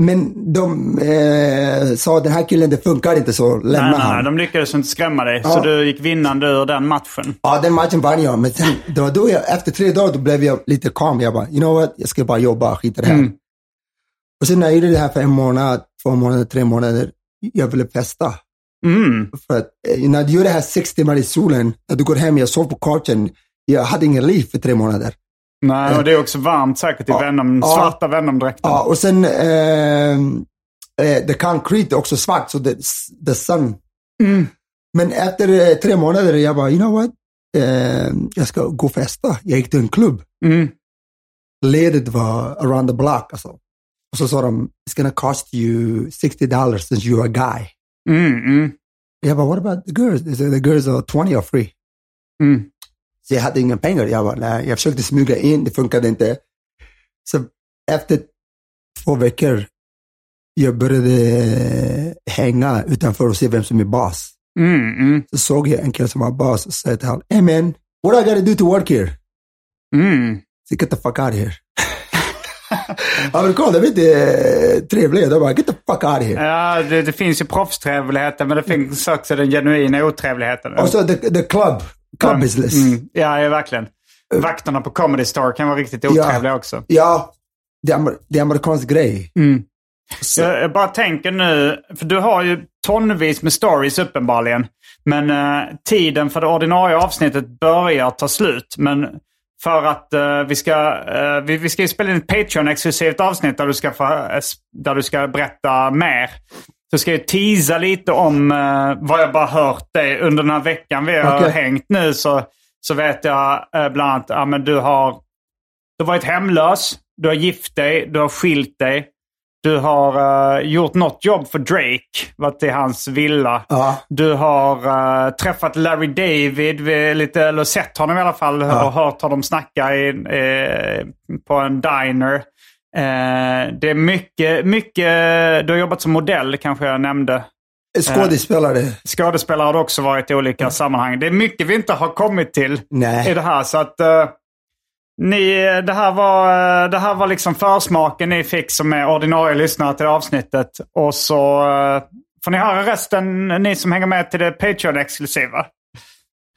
Men de eh, sa, den här killen, det funkar inte, så lämna Nej, nej, han. nej, de lyckades inte skrämma dig. Ja. Så du gick vinnande ur den matchen. Ja, den matchen vann jag. Men sen, det var då jag, efter tre dagar, då blev jag lite calm. Jag bara, you know what, jag ska bara jobba, skita i det här. Mm. Och sen när jag gjorde det här för en månad, två månader, tre månader, jag ville festa. Mm. För att eh, när du gör det här sex timmar i solen, när du går hem, jag sov på couchen, jag hade ingen liv för tre månader. Nej, och det är också varmt säkert i Ja. Venom, Ja. svarta Venom-dräkten. Ja, och sen, eh, eh, the concrete är också svart, så the, the sun. Men efter eh, tre månader, jag bara, you know what? Eh, jag ska gå och festa. Jag gick till en klubb. Mm. Ledet var around the block alltså. Och så sa de, it's gonna cost you 60 dollars since you're a guy. Mm, mm, Jag bara, what about the girls? They said, the girls are 20 or free. mm. Så jag hade inga pengar. Jag bara, nej, jag försökte smyga in, det funkade inte. Så efter två veckor, jag började hänga utanför och se vem som är bas. Mm, mm, Så såg jag en kille som var bas och sa till honom, hey man, what I gotta do to work here? mm. Så get the fuck out here. Amerikaner är inte trevliga, de bara, get the fuck out here. Ja, det, det finns ju proffstrevligheten men det finns också den genuina otrevligheten. Och så the, the club, club business. Mm. Ja, ja, verkligen. Vakterna på Comedy Store kan vara riktigt otrevliga också. Ja, det är, amer- det är amerikansk grej. Så, Jag, jag bara tänker nu, för du har ju tonvis med stories uppenbarligen. Men eh, tiden för det ordinarie avsnittet börjar ta slut. Men för att eh, vi ska eh, vi, vi ska ju spela in ett Patreon-exklusivt avsnitt där du, ska få, eh, där du ska berätta mer. Så ska jag teasa lite om eh, vad jag bara hört dig under den här veckan vi har Okej. hängt nu. Så, så vet jag eh, bland annat att ja, du har du har varit hemlös, du har gift dig, du har skilt dig. Du har eh, gjort något jobb för Drake, varit i hans villa. Ja. Du har träffat Larry David, vid lite, eller sett honom i alla fall, och hört honom snacka i, på en diner. Eh, det är mycket, mycket, du har jobbat som modell kanske jag nämnde. skådespelare. Skådespelare har du också varit i olika sammanhang. Det är mycket vi inte har kommit till Nej. i det här. Så att eh, ni, det, här var, eh, det här var liksom försmaken ni fick som är ordinarie lyssnare till avsnittet. Och så eh, får ni höra resten, ni som hänger med till det Patreon-exklusiva.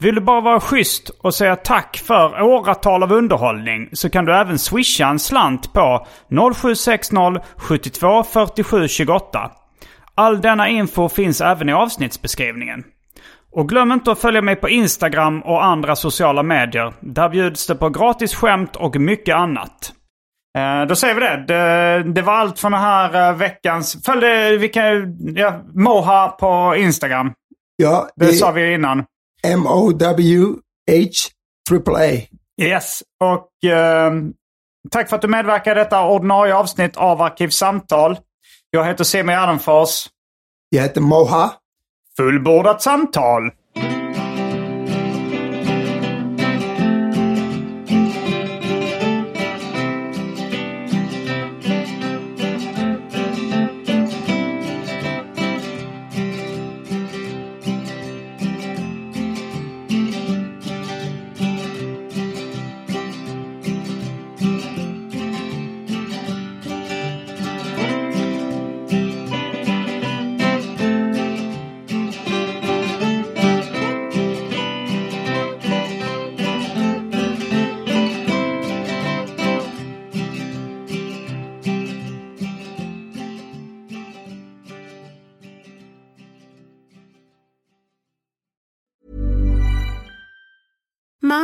Vill du bara vara schysst och säga tack för åratal av underhållning så kan du även swisha en slant på 0760 72 47 28. All denna info finns även i avsnittsbeskrivningen. Och glöm inte att följa mig på Instagram och andra sociala medier. Där bjuds det på gratis skämt och mycket annat. Eh, då säger vi det. det. Det var allt från den här eh, veckans... Följ det, vi kan, ja, Moha på Instagram. Ja, Det det sa vi innan. M-O-W-H triple A. Yes, och eh, tack för att du medverkar i detta ordinarie avsnitt av Arkivsamtal. Jag heter Semi Adamfors. Jag heter Moha. Fullbordat samtal!